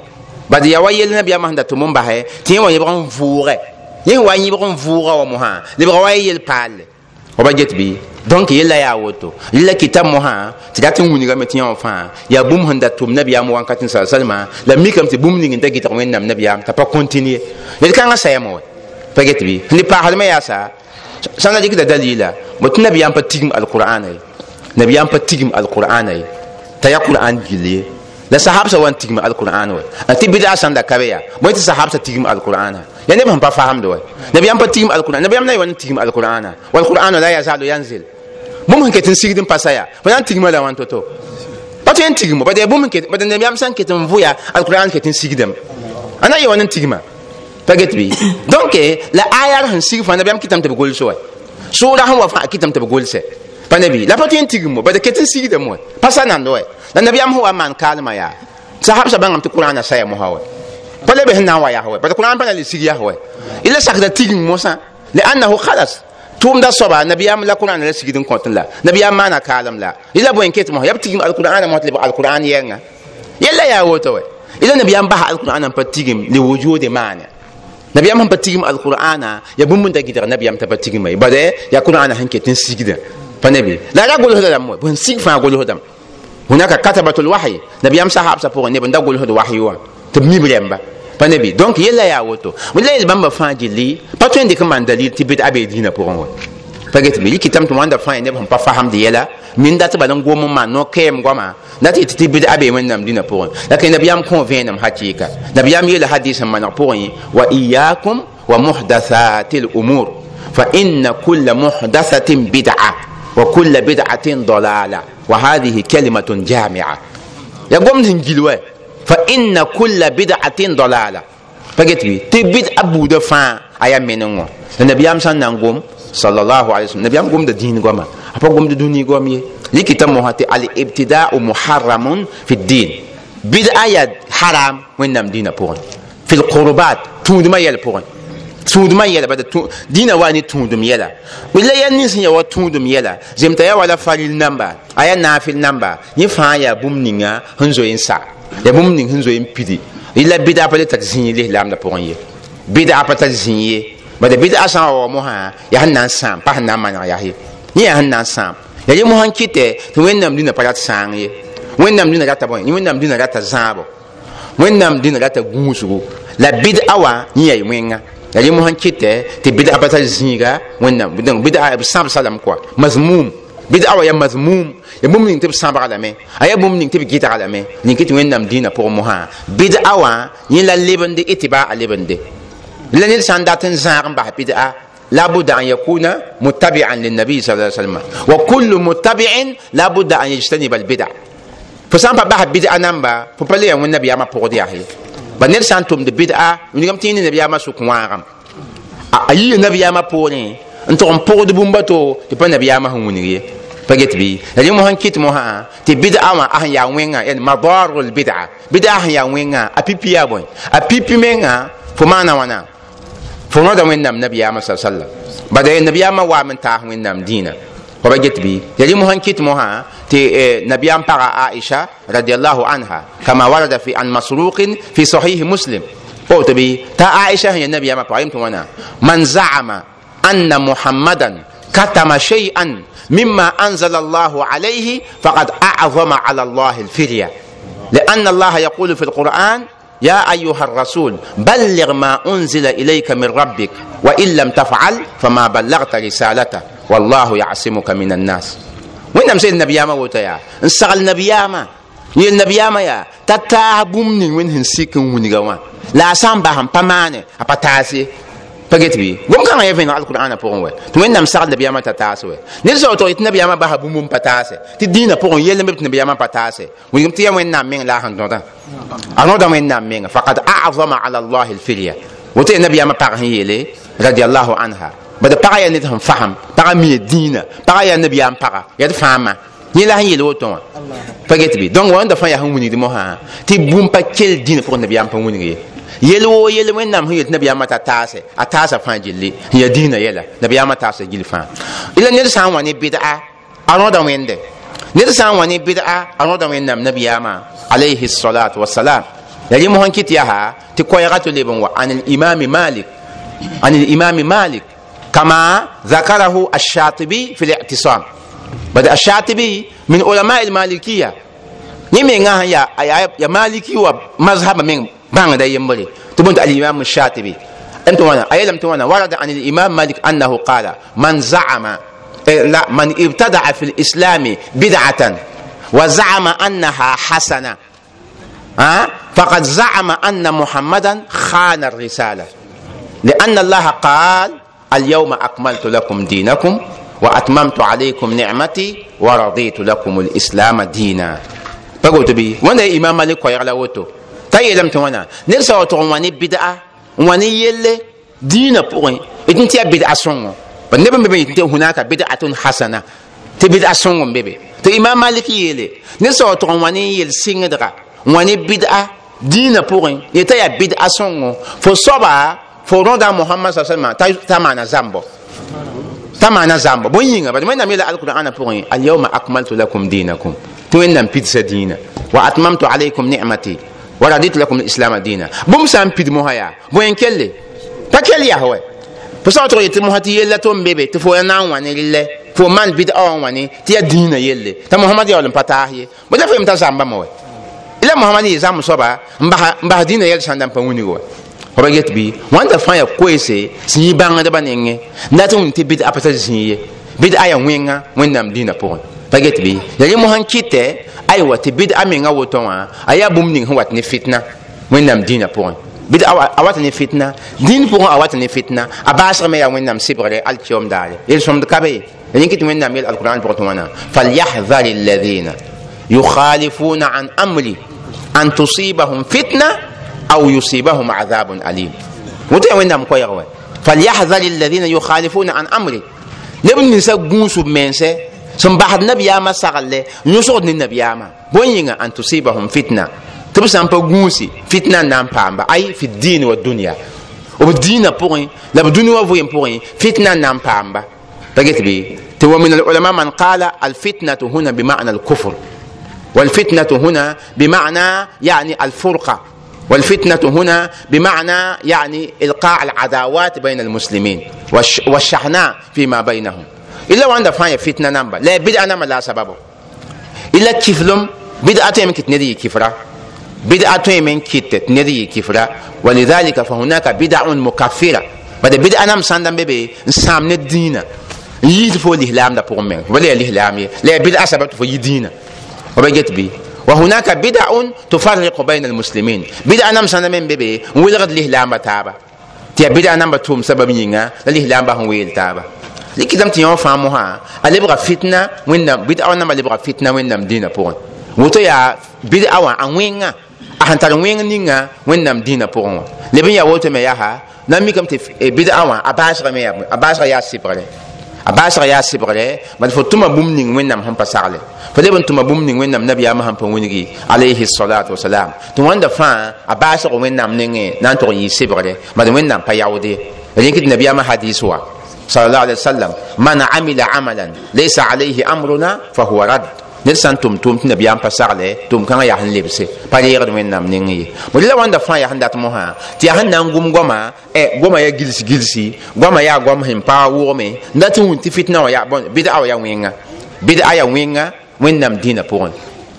bad ya wa yel nabiyamã sẽn da tʋm n basɛ tɩ yẽ wa yẽbg n vʋʋgɛ wa yẽbg n vʋʋga wa mosã lebga wa yel paalle ba get bɩ donc yella yaa woto la kitab mosã tɩ dat n wilgame tɩ yã wã fãa yaa bũmb sẽn da tʋm nabiyaam wãnkat n sa salma la mikame tɩ bũmb ning n ta gɩtg wẽnnaam nabiyaam t'a pa continue ned kãngã sayame wa pa get bɩ ne paasdme yaa sa sã na rɩkda dalila bõ tɩ nabiyaam pa tigim alqur'ana ye nabiyaam pa tigim alqur'ana ye t'a ya qur'an gill ye la sahabsa wan tigim alqur'ana wa ati bid'a sãn da kabe ya bõe tɩ sahabsa tigim alqur'ana ya neb sẽn pa faamde wa nabiyam pa tigim alqur'an nabiyam na n wa n tigim alqur'ana walqur'ana la yazalu yanzil bũmb sẽn ket n sigd n pa sa ya pa na n tigma la wãn to-to pa tõe n tigmo bad bad nabiyam sã n ket n vʋya alqur'an ket n sigdame a na n ya wa n tigma pa get bɩ donc la ayar sẽn sig fãa nabiyam kɩtame tɩ b gols wa sʋʋra sẽn wa fãa kɩtame tɩ b golsɛ pa nabi la pa tõe n tigmo bad ket n sigdame wa pa sa nand wa la nabiyam sẽn wa n maan kaalmã yaa sahabsa bãngame tɩ qur'ana sa ya mosã wa pa le sẽn na n wa yas wa bad qur'an pa na le sig yas wa ila sakda tigim mosã liannahu khalas tʋʋmda soaba nabiyam la qur'ana la sigd n kõt la nabiyam maana kaalem la ila bõe n ket mosã yab tigim alqur'ana mosã tɩ lebg alqur'an yɛnga yella yaa woto wa ila nabiyam basa alqur'ana n pa tigim le wujudi maana nabiyam sẽn pa tigim alqur'ana ya bũmb n da gɩdg nabiyam t'a pa tigima ye bade ya qur'ana sẽn ket n sigda pa nabi la ra golsda rãmb wa bõn sig fãa golsdame هناك كتبة الوحي نبي أمسح حبسة فوق نبي ندقول هذا وحي وان تبني بريمبا فنبي دونك يلا يا وتو ولا يلبم فانجي لي باتوين ديك من دليل تبيت أبي دينا بورون فقط بيجي كتاب تمان دفعين نبي هم بفهم دي يلا من دات بدن قوم ما نو كيم قوما دات تبيت أبي من نم دينا بورون لكن نبي أم كون فينم حقيقة نبي أم يلا حديث من بورون وإياكم ومحدثات الأمور فإن كل محدثة بدعة وكل بدعة فإن كل بدعة ضلالة. فقلت تبدأ أبو دفع أيام منه النبي أمسان نقوم صلى الله عليه وسلم. النبي أم قوم دين قوم أبو قوم دوني قوم لكتاب مهاتي؟ الابتداء محرم في الدين. بدعة حرام. وين نم دين بورن في القربات. تود ما يل tũudum yɛla la ya nins n ya wa tũudum yɛla zemta ya wala faril namba a ya naafil namba yẽ fãa yaa bũmb ninga sẽn zoe n sa ya bũmb ning sẽn zoe n pidi la bɩda pa le tar zĩig lislaamdã pʋgẽ ye. Bɩda pa tar zĩig ye. Bada n wa n pa sẽn na n maneg ye. N ya yẽ mosã n kɩtɛ tɩ wẽnnaam pa ye. Wẽnnaam dĩnã rata bõe wẽnnaam dĩnã rata zãabo wẽnnaam la bɩd-a wa yẽ yaa wẽnga la yẽ mosã kɩtɛ tɩ bɩd-a pa tar zĩiga wẽnnaam bɩd-a بدعوة يا مذموم. يا مؤمن تب سامبر على مي أي مؤمن تب جيت على مي نكت وين نام دينا بور مها. بدعوة يلا ليبن دي إتباع ليبن دي. لأن الإنسان ذات زارم بعد بدعة. لابد أن يكون متبعا للنبي صلى الله عليه وسلم. وكل متبع لابد أن يجتنب البدع. فسامبر بعد بدعة نامبا فبلي يوم النبي أما بور دي أهل بنا الإنسان تم دي بدعة. ونقوم تيني النبي أما سوق وارم أي النبي أما بورين أما بوني أنتو أم بود بومباتو تبى النبي أما هم ونيجي فجت بي اليوم هن كيت موها تبدع أما أهن يا وينغا يعني مضار البدعة بدعة أهن يا وينغا أبي بيا بوي أبي بي مينغا fo maana wãna fo rõda wẽnnaam nabiyaamã sa sallam bada nabiyaamã waam n taas wẽnnaam dĩinã fa ba get bɩ ya rɩ mosã kɩt mosã tɩ nabiyaam paga aisha radiallahu anha kama warada fi an masruqin fi sahih muslim قلت بي تا عائشة هي النبي ما قائمت وأنا من زعم أن محمدا كتم شيئا مما أنزل الله عليه فقد أعظم على الله الفرية لأن الله يقول في القرآن يا أيها الرسول بلغ ما أنزل إليك من ربك وإن لم تفعل فما بلغت رسالته. والله يعصمك من الناس. وين نمسي النبي ما وتيا نسال النبي ما يل النبي ما يا. تتا بومني وين هنسيك ونيغا لا بمانة. أبتاسي pa get bɩ gom-kãngã ya vẽneg alkurana pʋgẽ wɛ tɩ wẽnnaam sagl nabiyaamã t'a taas wɛ ned sao tɩ nabiyaamã basa bũmb pa taasɛ tɩ dĩinã pʋgẽ yell tɩ nabiyaamã pa taasɛ wilgm tɩ ya wẽnnaam meng la a sẽn dõdã a rõda wẽnnaam menga fakad azama ala allah lfirya woto ya nabiyaamã pag sẽn yeele radiallahu anha bad pagã ya ned sẽn fasem pagã mie dĩinã pagã yaa nabiyaam paga yaa d fãama yẽ la sẽn yeel woto wã pa get bɩ donc wãnda fãa yaa sẽn wilgd mosã tɩ bũmb pa kell dĩinã pʋgẽ nabiyaam pa wilg ye yel wo yel wẽnnaam sẽn yet nabiyaamã t'a taase a taasa fãa gilli n ya dĩinã yɛla nabiyaamã taasa gill fãa ila ned sã n wa ne bɩd'a a rõda wẽnde ned sã n wa ne bɩd'a a rõda wẽnnaam nabiyaamã alayhi salatu wasalam ya rɩ mosẽn kɩt yaa tɩ koɛɛga tɩ leb n wa an limami malik an limami malik كما ذكره الشاطبي في الاعتصام بدأ الشاطبي من علماء المالكية نمي يا يا مالكي ومذهب من بان دا يمبري تبنت الإمام الشاطبي. أنت وأنا أيلم توانا ورد عن الإمام مالك أنه قال من زعم لا من ابتدع في الإسلام بدعة وزعم أنها حسنة ها؟ فقد زعم أن محمدا خان الرسالة. لأن الله قال اليوم أكملت لكم دينكم وأتممت عليكم نعمتي ورضيت لكم الإسلام دينا. فقلت بي وأنا إمام مالك ويغلا t'a yeelame tɩ wãna ned sa wa tʋg n wa ne ne yelle dĩinã pʋgẽ d n tɩ yaa sõngo ba neb n be be yetɩ hunaka bɩd'atun hasana tɩ bɩd'a sõngo n be be tɩ imam malik yeele ned sa wa tʋg n wa ne yel sɩngdga n ne bɩd'a dĩinã pʋgẽ sõngo fo soaba fo rõda mohamad sa salma t'a maana zãmbo t'a maana zãmbo bõn yĩnga bad wẽnnaam yeela alqurana pʋgẽ alyawma akmaltu lakum dinakum tɩ wẽnnaam pidsa dĩinã wa atmamtu alaykum ni'mati ورضيت لكم الإسلام دينا. بوم سام بيد موهايا بوين كله تاكل يا هو فصوت ريت موهاتي يلا توم بيبي. تفو أنا واني لله. فو مان بيد أو واني. تي دينا يله تا محمد يولم پتاهي بلا فهم تا زامبا مو إلا محمد يزام صبا مبا مبا دينا يل شاندام پوني go ba get bi wanda fa ya kwese sin yi banga da banenge ndatum ti bid apata sin yi bid aya wenga wendam dina pon pa get bɩ ya rẽ mosãn kɩtɛ aywa tɩ bɩd a menga wã a yaa bũmb ning wat ne fitna wẽnnaam dĩinã pʋgẽ bɩd a wat ne fitna dĩin pʋgẽ a wat ne fitna a baasgame yaa wẽnnaam sɩbgre alkiom daare yel-sõmd kabe ya rẽ kɩ tɩ wẽnnaam yel alquran pʋgẽ tɩ wãna falyahdhar alladhina yukhalifuna an amri an tusibahum fitna aw yusibahum adhabun alim woto ya wẽnnaam koɛɛg wɛ falyahdhar alladhina yukhalifuna an amri neb ninsã gũusb mense sẽn basd nabiyaamã sagle n yõsgd ne nabiyaamã bõn yĩnga an tusibahum fitna tɩ b sã n pa gũusi fitna n na n paamba ay fi din wa dunya b dĩinã pʋgẽ la b dũni wã vɩɩm pʋgẽ fitna n na n paamba pa get bɩ tɩ wa min alulama man qala alfitnatu huna bimana alkufr والفتنة هنا بمعنى يعني الفرقة والفتنة هنا بمعنى يعني إلقاء العداوات بين المسلمين والشحناء فيما بينهم إلا وعند فاية فتنة نمبا لا بدأ نمبا لا سبب إلا كفلم بدأ تيم كت ندي كفرة بدأ تيم كت ندي كفرة ولذلك فهناك بدأ مكفرة. بعد بدأ نم ساندم ببي نسام ندينا يدفو الإهلام دا بقوم من ولا الإهلام لا بدأ سبب تفو يدينا وبيجت بي. وهناك بدع تفرق بين المسلمين. بدع نم سنه من بيبي ولغد الإهلام تابا تي بدع نم بتوم سبب ينغا الإهلام بهم ويل تابا likidam tɩ yõ fãa mosã a lebga fitna wẽnnaam bɩd-a wã nama lebga fitna wẽnnaam dĩinã pʋgẽ woto yaa bɩd-a wã a wẽnga a sẽn tar wẽng ninga wẽnnaam dĩinã pʋgẽ wã leb n yaa woto me yaa na n mikame tɩ bɩd-a wã a baasgame a baasga yaa sɩbgre a baasg yaa sɩbgre bal fo tʋma bũmb ning wẽnnaam sẽn pa sagle fo leb n tʋma bũmb ning wẽnnaam nabiyaamã sẽn pa wilgi alayhi salatu wasalam tɩ wãnda fãa a baasg wẽnnaam nengẽ na n tʋg n yɩ sɩbgre bad wẽnnaam pa yaoode wa sallallahu alaihi wasallam man amila amalan laysa alayhi amruna fa huwa rad ned sã n tʋm tʋʋm tɩ nabiyaam pa sagle tʋʋm kãngã yaa sẽn lebse pa reegd wẽnnaam ning ye bõ la wãnda fãa yaa sẽn dat mosã tɩ yaa sẽn na n gʋm goama goama yaa gils gilsi goama yaa goam sẽn pa wʋgme n dat n wũn tɩ fitna wã yaa bɩd-a wã yaa wẽnga bɩd-a yaa wẽnga wẽnnaam dĩinã pʋgẽ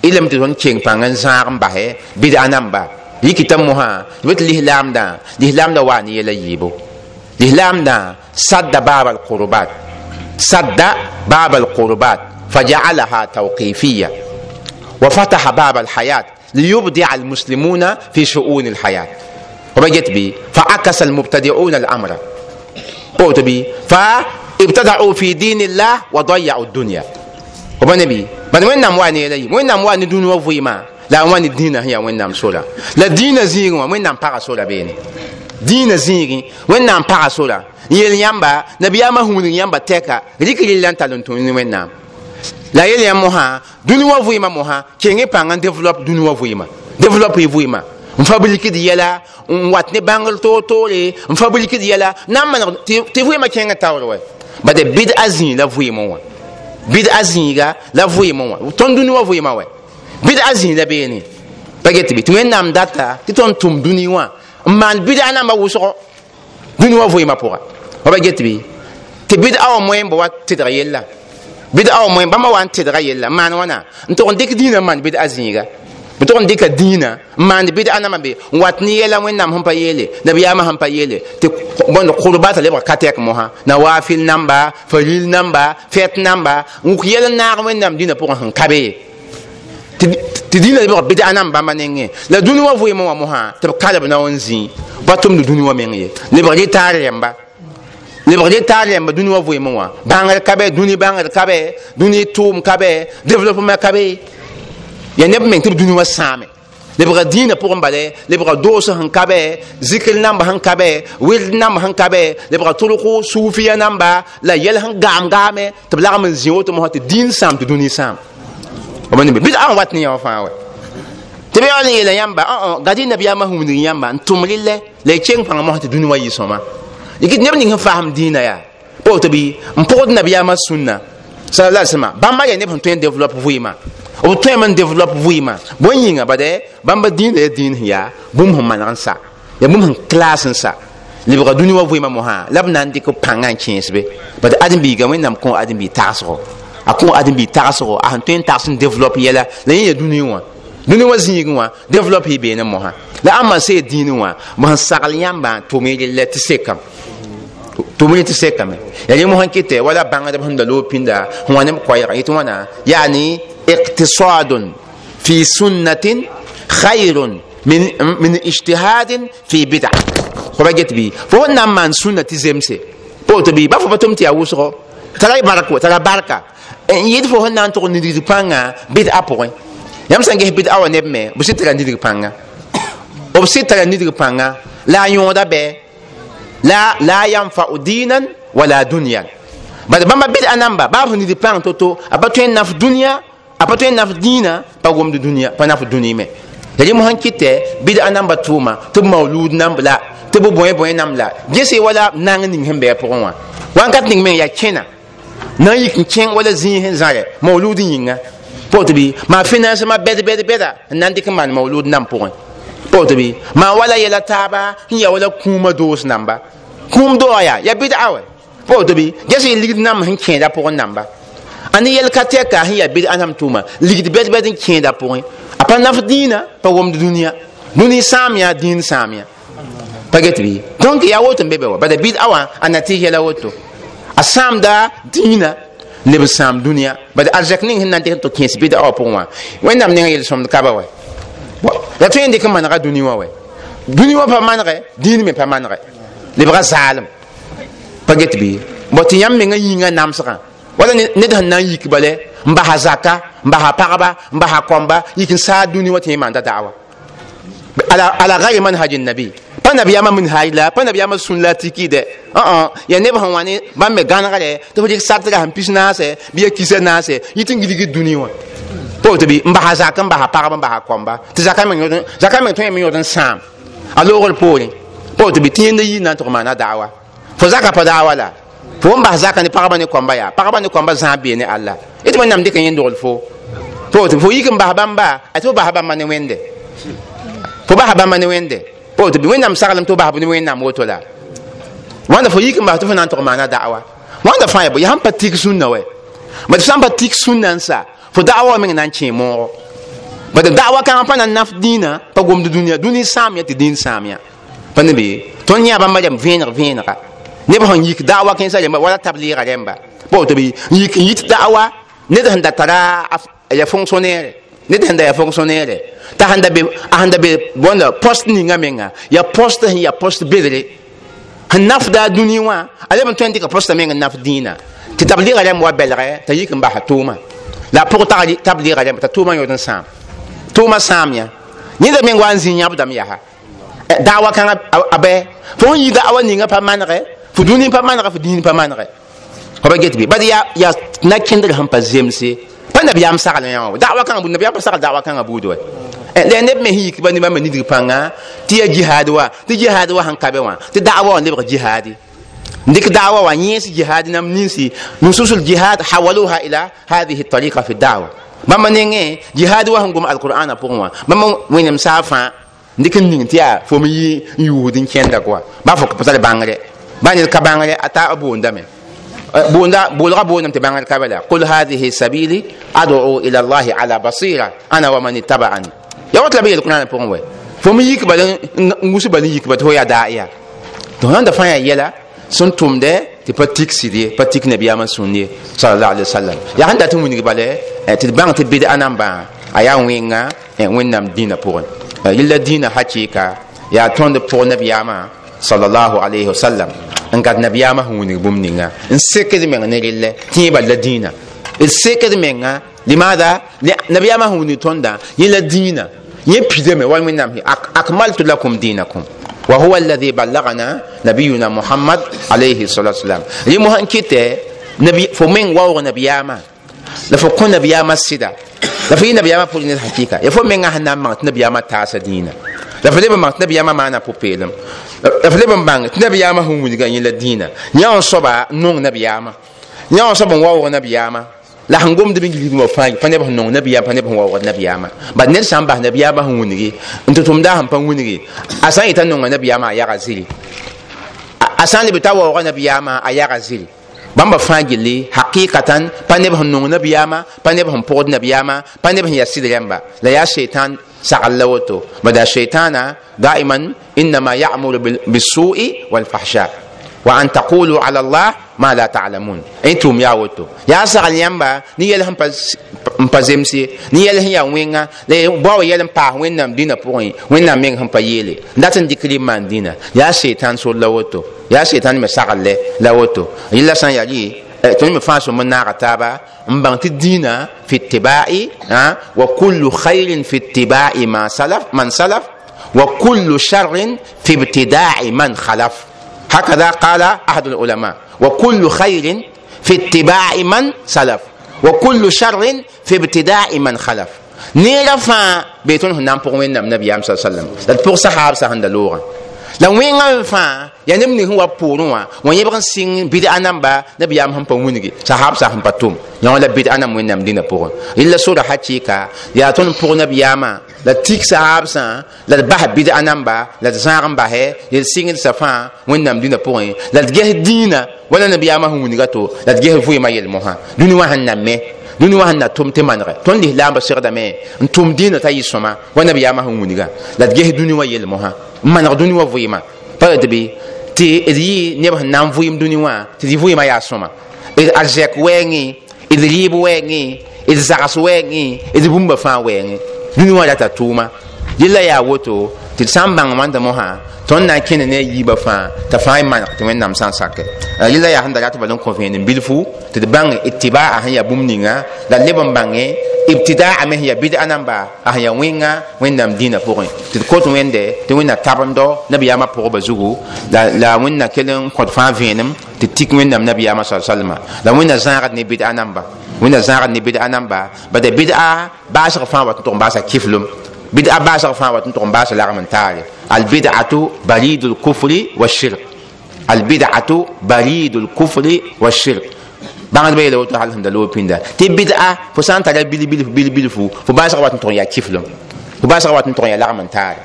ilm tɩ tõnd keng pãng n zãag n basɛ bɩd-a namba sadda baaba alqurbat sadda baaba alqurbat فجعلها توقيفية. وفتح باب الحياة ليبدع المسلمون في شؤون الحياة. وبجت بي فعكس المبتدعون الأمر. قلت بي فابتدعوا في دين الله وضيعوا الدنيا. وبنبي من وين نام واني إلي؟ وين نام واني دون وفيما لا واني الدين هي وين نام لا دين زيغ وين نام بارا سولا بيني؟ dĩinã zĩigẽ wẽnnaam pagã sora n yel yãmba nabiyaamã hũudg yãmba tɛka rɩk rɩllã n tall n tũnd wẽnnaam la yel yã mosã dũni wã vɩɩmã mosã kengẽ pãng n développe dũni wã vɩɩmã développe y vɩɩmã n fabrikd yɛla n wat ne bãngr toor-toore n fabrikd yɛla na n maneg tɩ vɩɩmã kẽng taoor wɛ ba da bɩd a zĩig la vɩɩmẽ wã bɩd a zĩiga la vɩɩmẽ wã tõnd dũni wã vɩɩmã wɛ bɩd a zĩig la beene pa get bɩ tɩ wẽnnaam data tɩ tõnd tʋm dũni wã n maan bɩd ma wʋsgo dũni wã vɩɩmã pʋga wa ba get bɩ tɩ bɩd a wã moẽmba wa tɩdg yella. Bid'a o moyen ba bãmba wa n tɩdga yella. Maan wãna n on dik dɩk dĩinã n maan nto zĩiga b dina. N dɩka dĩinã n maand wat ni be n wat ne yɛla wẽnnaam sẽn pa yeele nabiyaamã sẽn pa yeele tɩ bõnd katek lebg ka tɛk mosã nawafil namba faril namba fɛt namba. N wuk yɛl n naag wẽnnaam dĩinã pʋgẽ sẽn ka be tɩ dĩinã lebg bid'a nam bãmba nengẽ la dũni wã vɩɩmã wã mosã tɩ b kalb na n zĩ pa tʋmd dũni wã meng ye lebg rɩ taar rẽmba lebg de taar yãmba dũni wã vɩɩmẽ wã bãngr ka bɛ dũni bãngr ka bɛ dũni tʋʋm ka bɛ développement ka bɛ ya neb meng tɩ b dũni wã sãame lebga dĩinã pʋgẽ bale lebga doos sẽn ka bɛ zikr namba sẽn ka bɛ wird namba sẽn ka bɛ lebga tʋlgo suufiya namba la yɛl sẽn gaam gaame tɩ b lagm n zĩ woto mosã tɩ dĩin sãam tɩ dũni sãam wani bi bid'a wat ni yawa fawe te be wani yela yamba ah ah gadi nabi ya mahum ni yamba ntumlille le cheng panga mo hatu dunwa yi soma. Yiki nem ni faham dina ya. Po to bi mpod nabi ya masunna sallallahu alaihi wasallam bamba ya ne pon to develop vuima o to man develop vuima bon yinga bade bamba dina ya din ya bum hum manansa ya bum hum class nsa. Libra dunwa vuima mo ha labnan dik panga chinsbe bade adin bi ga wen nam ko adin bi tasro wẽnnaam kõ ãdem-biig tagsgo a kõ ãdem-biig tagsgo a sẽn tõe n tags n develop yɛla la yẽ yaa dũni wã dũni wã zĩig wã develop y beene mosã la ãmba see dĩin wã b sẽn sagl yãmbã tʋme rel tɩ sekame tʋmẽ tɩ sekame ya yẽ mosã kɩtɛ wala bãngdb sẽn da loog pĩnda sẽn wa neb koɛɛga yetɩ wãna yani iqtisadun fi sunnatin khayrun min, min ijtihadin fi bid'a fo ba get bɩ fo n na n maan sũnna tɩ zemse po tɩ bɩ ba fo pa tʋm tɩ yaa wʋsgo tara bark tara barka Eh, n yɩd fo sẽn na n tʋg nidg pãngã bɩd a pʋgẽ yãmb sẽn ges bɩd a wa neb me b sɩd tara nidg pãnga b sɩd tara nidg pãnga la a yõoda bɩ la la yanfa'u dinan wala dũniyã bad bãmba bɩd a namba baa fo nidg pãng to-to a pa tõe n naf dũniyã a pa tõe n naf dĩinã pa gomd dũniyã pa naf dũni me. Ya rɩm sẽn kɩtɛ bɩd a namba tʋʋma tɩ b mauluud namb la tɩ b bõe bõe namb la. Gese wala nang ning sẽn bɩ a pʋgẽ wã wãnkat ning me n yaa kẽna na yik n kẽng wala zĩig sẽn zãre maolud yĩnga pot bɩ maa finance ma bɛd bɛd bɛda n na n dɩk n maan maolud nan pʋgẽ pot bɩ maa wala yɛla taaba n ya wala kũuma doos namba. Kũum doa yaa ya bɩd a wɛ pot bɩ ges y ligd nam sẽn kẽeda pʋgẽ namba. A ne yɛl ka tɛka sẽn ya bɩd a nam tʋʋma ligd bɛd bɛd n kẽeda pʋgẽ a pa naf dĩinã pa wʋmd dũniyã dũni sãam yaa dĩin sãam ya pa get bɩ donc ya woto n be bɛ wa. Bada bɩd a wã a na yɛla woto. a samda dĩinã leb n sãam dũniyã bad arzɛk ning sẽn na n tɩ tɩ kẽes bɩd aoa oh, pʋgẽ wã wẽnnaam ning yel sõmd kaba wɛ la tõe n dɩk n manega dũni wã wɛ dũni wã pa manegɛ dĩin me pa manegɛ lebga zaalem pa get bɩ bɔ tɩ yãmb mengã yĩngã namsgã wala ned sẽn na n yik bale n basa zaka n basa pagba n basa kɔmba yik n saa dũni wã tɩ yẽ maanda da'awa ala ala gayre manhagi nabi. Pa nabiyama min hayla pa nabiyama sun la tikide uh uh ya neba han wani ban me ganagare to dik satga han pisna se biya kisa na se yitin gidigi duniya po to bi mba ha zakan ba ha para ba ha komba ti zakan men yodan zakan men to men yodan sam alo gol pori po to bi tinde yi na to mana dawa fo zaka pa dawa la fo mba zaka ni para ba ni komba ya para ba ni komba zambi ni allah iti man nam dikan yin dol fo po to fo yikin ba bamba ato ba bamba ne wende fo ba bamba ne wende po bi wẽnnaam saglem tɩ b basb ne wẽnnaam woto la wãnda fo yik n bas tɩ fo na n tʋg maana da'awa wãnda fãa ya yaa n pa tik sũnna wɛ ba tɩ sã n pa tik sũnna n sa fo da'awa meng na n kẽe moogo ba tɩ da'awa kãngã pa na n naf dĩinã pa gomd dũniyã dũni sãam ya tɩ dĩin sãam ya pa ne be tõnd yã bãmba rem vẽeneg vẽenega neb sẽn yik da'awa kẽensa rẽmba wala tabliiga rẽmba pa woto bɩ yik n yit da'awa ned sẽn da tara ya fonctionnaire ned sẽn da ya fonctionnaire t'a sẽn da be a sẽn da be bõnda post ninga menga ya post sẽn ya post bedre sẽn nafda dũni wã a leb n tõe n dɩka posta meng n naf dĩinã tɩ tabliiga rẽmb wa bɛlgɛ t'a yik n basa tʋʋma la a pʋg tabliiga rẽmb t'a tʋʋmã yõod n sãam tʋʋmã sãam yã yẽnda meng wa n zĩ yãbdame yaa da'awa kãngã a bɛ fo n yi da'awa ninga pa manegɛ fo dũni pa manegɛ fo dĩin pa manegɛ fa ba get bɩ bad ya nakẽndr sẽn pa zemse pa nabiyam sagl yã wã da'awa kãngã bud nabiyam pa sagl da'awa kãngã buud wɛ la neb me sẽn yik pa nebã me nidg pãnga tɩ ya jihad wa tɩ jihad wa sẽn ka be wã tɩ da'awa wã lebg jihadi dɩk da'awa wã yẽes jihad nam ninsi nusus ljihad hawaluha ila hadihi tariqa fi dawa bãmba nengẽ jihad wa sẽn gom alqur'ana pʋgẽ wã bãmba wẽnem saa fãa dɩk n ning tɩ yaa fo me yi n yuusd n kẽnda goa ba fo pa tar bãngre ba ned ka bãngre a ta a boondame بوندا بولغا بونم تبان الكبلا قل هذه سبيلي ادعو إلى الله على بصيره أنا ومن اتبعني يا وتلا بي القران بون وي فمي يك بل ngusu bali yik bat hoya da'iya to handa fa ya yela sun tumde ti patik sidi patik nabi ama sunni sallallahu alaihi wasallam ya handa tum ni bale ti bang ti bid'a namba aya winga e winnam dina pour yilla dina hakika ya tonde pour nabi ama صلى الله عليه وسلم ان قد نبي ما هو ني بوم نيغا ان سيكد مي ني ريل تي با لدينا ان سيكد مي نغا لماذا نبي ما هو ني توندا ني لدينا ني بيدي مي وان مينام اكملت لكم دينكم وهو الذي بلغنا نبينا محمد عليه الصلاه والسلام لي مو هانكيتي نبي فومين واو نبي ما لفكون نبي ما سيدا لفي نبي ما فوجني حقيقه يفومين هانام نبي ما تاسا دينا la fa leb n mak tɩ nabiyaamã maana pʋ-peelem la fa leb n bãng tɩ nabiyaamã sẽn wilga yẽ la dĩinã yã n soaba n nong nabiyaamã yã n soab n waoog nabiyaamã la sẽn gomd bɩ wã fãa pa neb sẽn nong nabiyaam pa neb sẽn waoogd nabiyaamã bad ned sã n bas nabiyaamã sẽn wilgi n tɩ tʋmda sẽn pa wilgi a sã n yeta nonga nabiyaamã a yaga ziri a sã n leb t'a waooga nabiyaamã a yaga ziri bãmba fãa gilli hakɩɩkatan pa neb sẽn nong nabiyaamã pa neb sẽn pʋgd nabiyaamã pa neb sẽn ya sɩd rẽmba la yaa sheitan سعل لوتو بدا الشيطان دائما انما يامر بالسوء والفحشاء وأن تقولوا على الله ما لا تعلمون. أنتم يا وتو. يا سغل يمبا ني يلهم باز ني يلهم يا وينغا. لي باو يلهم با وينام دينا بوين. وينام مين هم بايلي ناتن دي كلي مان دينا يا شيطان سو لا وتو. يا شيطان مسغل لا وتو. إلا سان يجي إيه، تون مفاسو من نار تابا. مبان تدينا في اتباع وكل خير في اتباع ما سلف من سلف. وكل شر في ابتداع من خلف. هكذا قال أحد العلماء. وكل خير في اتباع من سلف. وكل شر في ابتداء من خلف. نيرا فا بيتون هنام بوغ وين نبي صلى الله عليه وسلم. لا بوغ صحاب سهند لوغا la wẽngã fãa ya ning sẽn wa poorẽ wã wã yẽbg n sɩng bɩd-a namba nabiyaam sẽn pa wilgi sahabsã sẽn pa tʋm yõ la bɩd-a nam wẽnnaam dĩnã pʋgẽ rɩla soda hakɩɩka yaa tõnd pʋg nabiyaamã la tik sahabsã la d bas bɩd-a namba la d zãag n basɛ yel sɩngdsã fãa wẽnnaam dĩnã pʋgẽ la d ges dĩinã wala nabiyaamã sẽn wilga to la d ges vɩɩmã yel-mosã dũni wã sẽn name dũni wã sẽn na tʋm tɩ manegɛ tõnd lislaambã segdame n tʋm dĩinã t'a yɩ sõma wa nabiyaamã sẽn wilga la d ges dũni wã yel-mosã n maneg dũni wã vɩɩmã pa d bɩ tɩ d yɩ neb sẽn na n vɩɩm dũni wã tɩ d vɩɩmã yaa sõma d arzɛk wɛɛngẽ d rɩɩb wɛɛngẽ d zags wɛɛngẽ d bũmba fãa wɛɛngẽ dũni wã rata tʋʋma yella yaa woto tɩ d sã n bãng wãnda mosã tõnd na n kẽne ne a yiibã fãa t'a fãa y maneg tɩ wẽnnaam sã n sake rɩla yaa sẽn da rat bala n kõ vẽenem bilfu tɩ d bãng itibaa sẽn yaa bũmb ninga la leb n bãnge ibtidaa me sẽn yaa bɩd-a namba a sẽn yaa wẽnga wẽnnaam dĩinã pʋgẽ tɩ d kot wẽnde tɩ wẽnna tabendo nabiyaamã pʋgba zugu la wẽnna kell n kõt fãa vẽenem tɩ tik wẽnnaam nabiyaamã sa salma la wẽnna zãagd ne bɩd-a namba wẽnna zãagd ne bɩd-a namba bada bɩd-a baasg fãa wa tɩ tʋg n baasa kɩflem بدعة باسه غفان وات نتو باسه لا من تاري. البدعة بريد الكفر والشرك. البدعة بريد الكفر والشرك. بعد ما يلوتو حال الحمد لله بيندا تي بدعة فسان تاري بيلي بيلي بيلي بيلي فو. فباسه وات نتو يا كيفلم. فباسه وات نتو يا لا من تاري.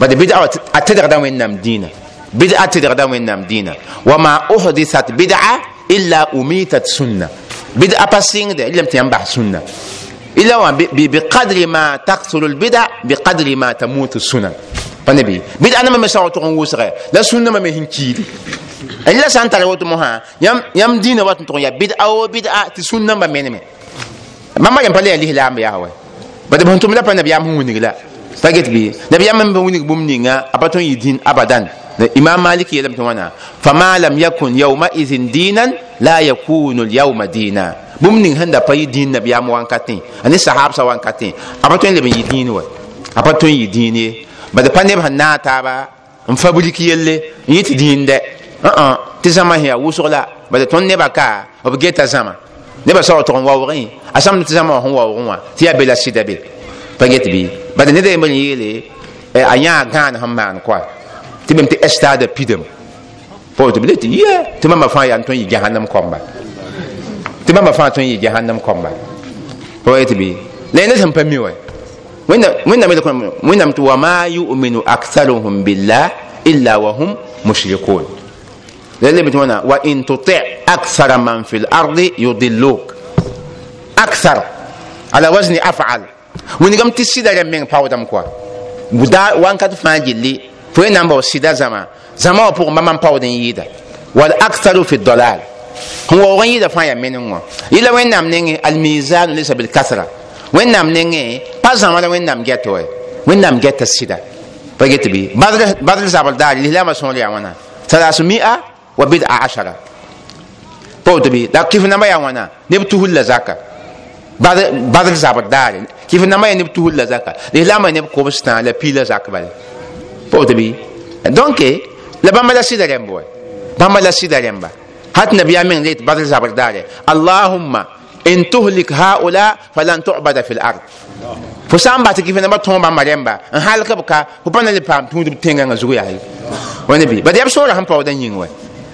بعد بدعة اتدر دام وين نام دينا. بدعة اتدر دام وين نام دينا. وما أحدثت بدعة إلا أميتت سنة. بدعة باسينغ ده لم تنبع سنة. إلا بقدر ما تقتل البدع بقدر ما تموت السنن فنبي بدع أنا ما مساوي تقول وسرة لا سنة ما مهين كيري إلا سانتا لو تمها يم يم دين وقت تقول يا بدع أو بدع تسنة ما مين ما ما ينبغي عليه لا أمي هوا بدي بهنتم لا فنبي أم هو نقلا فقط بي. نبي أم بهو نقول بومنينا أبتون يدين أبدا. imam malik yelam tɩ wãna fama lam yakun yaumaidin dinan la yakunu lyauma dina bũmb ning sẽn pa yɩ dĩin nabiyaam wãnkatẽ a ne sahabsã wãnkatẽ a pa tõe n leb n yɩ dĩin wa a pa tõe n yɩ dĩin ye. Bad pa neb sẽn naag taaba n fabrik yelle n yɩ tɩ dĩin dɛ tɩ zãma sẽn yaa wʋsg la. Bad tõnd nebã ka b geta zãma nebã sa wa tʋg n waoogẽ a sãmd tɩ zãma wã sẽn waoogẽ wã tɩ yaa sɩda be pa get bɩ bad ned yembr n yeele a yãa gãan sẽn maan koa tɩ bem tɩ estada pidem fo tɩ b le tɩ ye. Tɩ mama fãa yaa tõe n yɩ tɩ mama fãa tõe n yɩ jahannam kɔmba fo ye tɩ bɩ la yẽnd sẽn pa mi wa wẽnnaam yel wẽnnaam tɩ wama yuminu aktharuhum billah illa wa hum mushrikun la lebɩ tɩ wãna wa in tuti akthara man fi lardi yudilluk akthar ala wazni afal wingame tɩ sɩda rẽ meng paoodame koa buda wãnkat fãa gilli fo y nan bao sɩda zãma zãma wã pʋgẽ bãmb n paood n yɩɩda wal aktharu fi dalal هو وين يدفع يا منو إلا وين نام نيني الميزان ليس بالكثرة وين نام نيني بس ما وين نام جاتوي وين نام جات السيدة بقيت بي بدل بدل زابل دار اللي لما سون لي عوانا ثلاث مئة وبدع عشرة بقيت بي لا كيف نما يا عوانا نبتوه اللزاكة بدر بدر زابل دار كيف نما يا نبتوه اللزاكة اللي لما نبكو بس تان لبيل لزاك بال بقيت بي دونك لبام لا سيدة لين بوي بام لا سيدة لين بوي هات نبي من ليت بدل زبر داري اللهم إن تهلك هؤلاء فلن تعبد في الأرض. فسام بات كيف نبات توم بامريم با إن حال كبكا هو بنا لبام توم دب تينغ نزوي عليه ونبي بدي أبشر هم بودن ينوي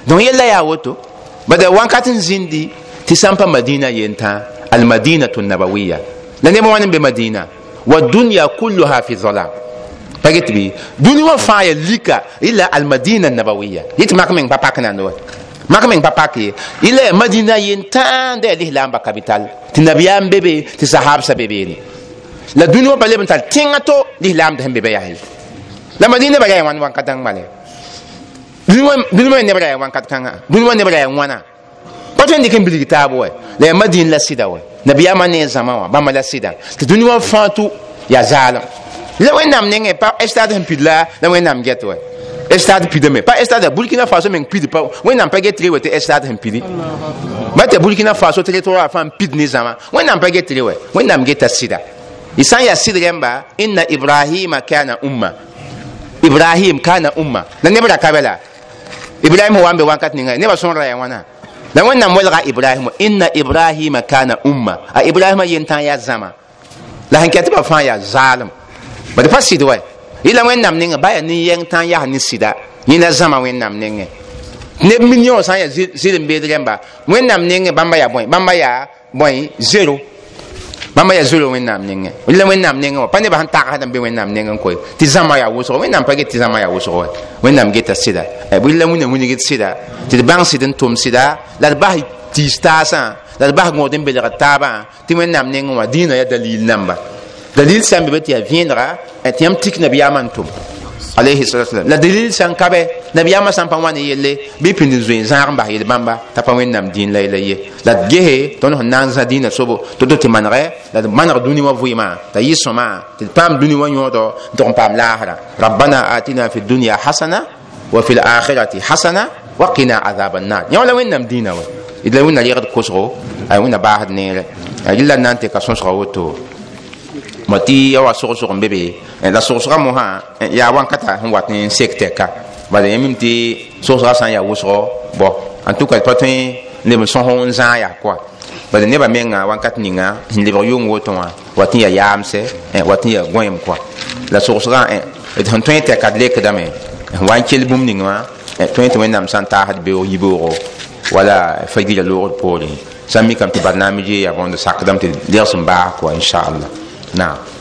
دون يلا يا وتو. بدي وان كاتن زندي تسامبا مدينة ينتا المدينة النبوية. لأن ما وانم بمدينة. والدنيا كلها في ظلام. بقيت بي دنيا فاية ليكا إلا المدينة النبوية. يتمكمن باباكنا نوت mak meng pa pak ye madina yen tãanda lislaamba kapital. Tɩ nabiyaam be be tɩ sahabsa be beene la dũni wã pa leb n tar tẽngã to lislaamd sẽn be ba yaa la madina ba yaa wãn wãnkat dãng male. Dũni wã neb ra ya wãnkat kãngã dũni wã neb ra ya wãna pa tõe n dɩk n bilg taab wa la ya madin la sɩda wa nabiyaamã ne zãma wã bãmba la sɩda tɩ dũni wã fãa tʋ yaa zaalem la wẽnnaam pa estad sẽn pid la la wẽnnaam get estad pidame pa estad burkina faso meng pid pa wẽnnaam pa get re wa tɩ estad sẽn pidi ba tɩ burkina faso territoire fãa pid ne zãma wẽnnaam pa get re wa wẽnnaam geta sɩda y sã n yaa inna ibrahima kana umma ibrahim kana umma la neb ra kabe la ibrahim wa n be wãnkat ninga nebã sõora ya wãna la wẽnnaam welga ibrahim inna ibrahima kana umma a ibrahima yentã yaa zãma la sẽn ket ba fãa yaa zaalem bad pa sɩd wa yɩla wẽnnaam nengẽ ba yaa nin-yɛng tã n yaa ne sɩda yẽna zãma wẽnnaam nengẽ neb million sã n yaa zɩr n beed rẽmba wẽnnaam nengẽ bãmba yaa bõe bãmba yaa bõe zero bãmba yaa zero wẽnnaam nengẽ la wẽnnaam nengẽ wã pa nebã sẽn tagsd n be wẽnnaam nengẽ koe tɩ zãma yaa wʋsg wẽnnaam pa get tɩ zãma yaa wʋsg wa. Wẽnnaam geta sɩda la wĩna wingd sɩda tɩ d bãng sɩd n tʋm sɩda la d bas tiis taasã la d bas gõod n belgd taabã tɩ wẽnnaam nengẽ wã dĩinã yaa dalil namba دليل سان ببتيا فينرا اتيام تيك نبي يامان توم. عليه الصلاة والسلام. لدليل سان كابي نبي يامان سان بانواني يلي. بيبن زوين؟ زارم بحي البامبا تفاوين نام دين لا إلي لد جيه تونه نانزا دين سوبو تدو تمان غي لد منغ دوني وفوي ما. تيسو ما. تدبام دوني ونيوضو دون بام لاحرا ربنا آتنا في الدنيا حسنة وفي الآخرة حسنة وقنا عذاب النار. يولا وين نام دين وين؟ وين نليغد كسغو أي وين باهد نيري أجل نانتي كسنسغو وطو ma tɩ ya wa sogsg n be be la sogsga mosã yaa wãnkata sẽn wat n sek tɛka bala yẽ mim tɩ sogsga sã n yaa wʋsgo bɔ tout cas pa tõe leb n sõs n zãag yaa koa bala nebã menga wãnkat ninga sẽn lebg yʋng woto wã wat n yaa yaamsɛ wat n yaa gõem koa la sogsgã sẽn tõe tɛka d lekdame sẽn wa n kell bũmb ning wã tõe tɩ wẽnnaam sã n taasd beoog yiboogo wala fagira loogd poore sã n mikame tɩ barnaam je yaa bõnd sakdame tɩ legs n baas koa inchallah Now,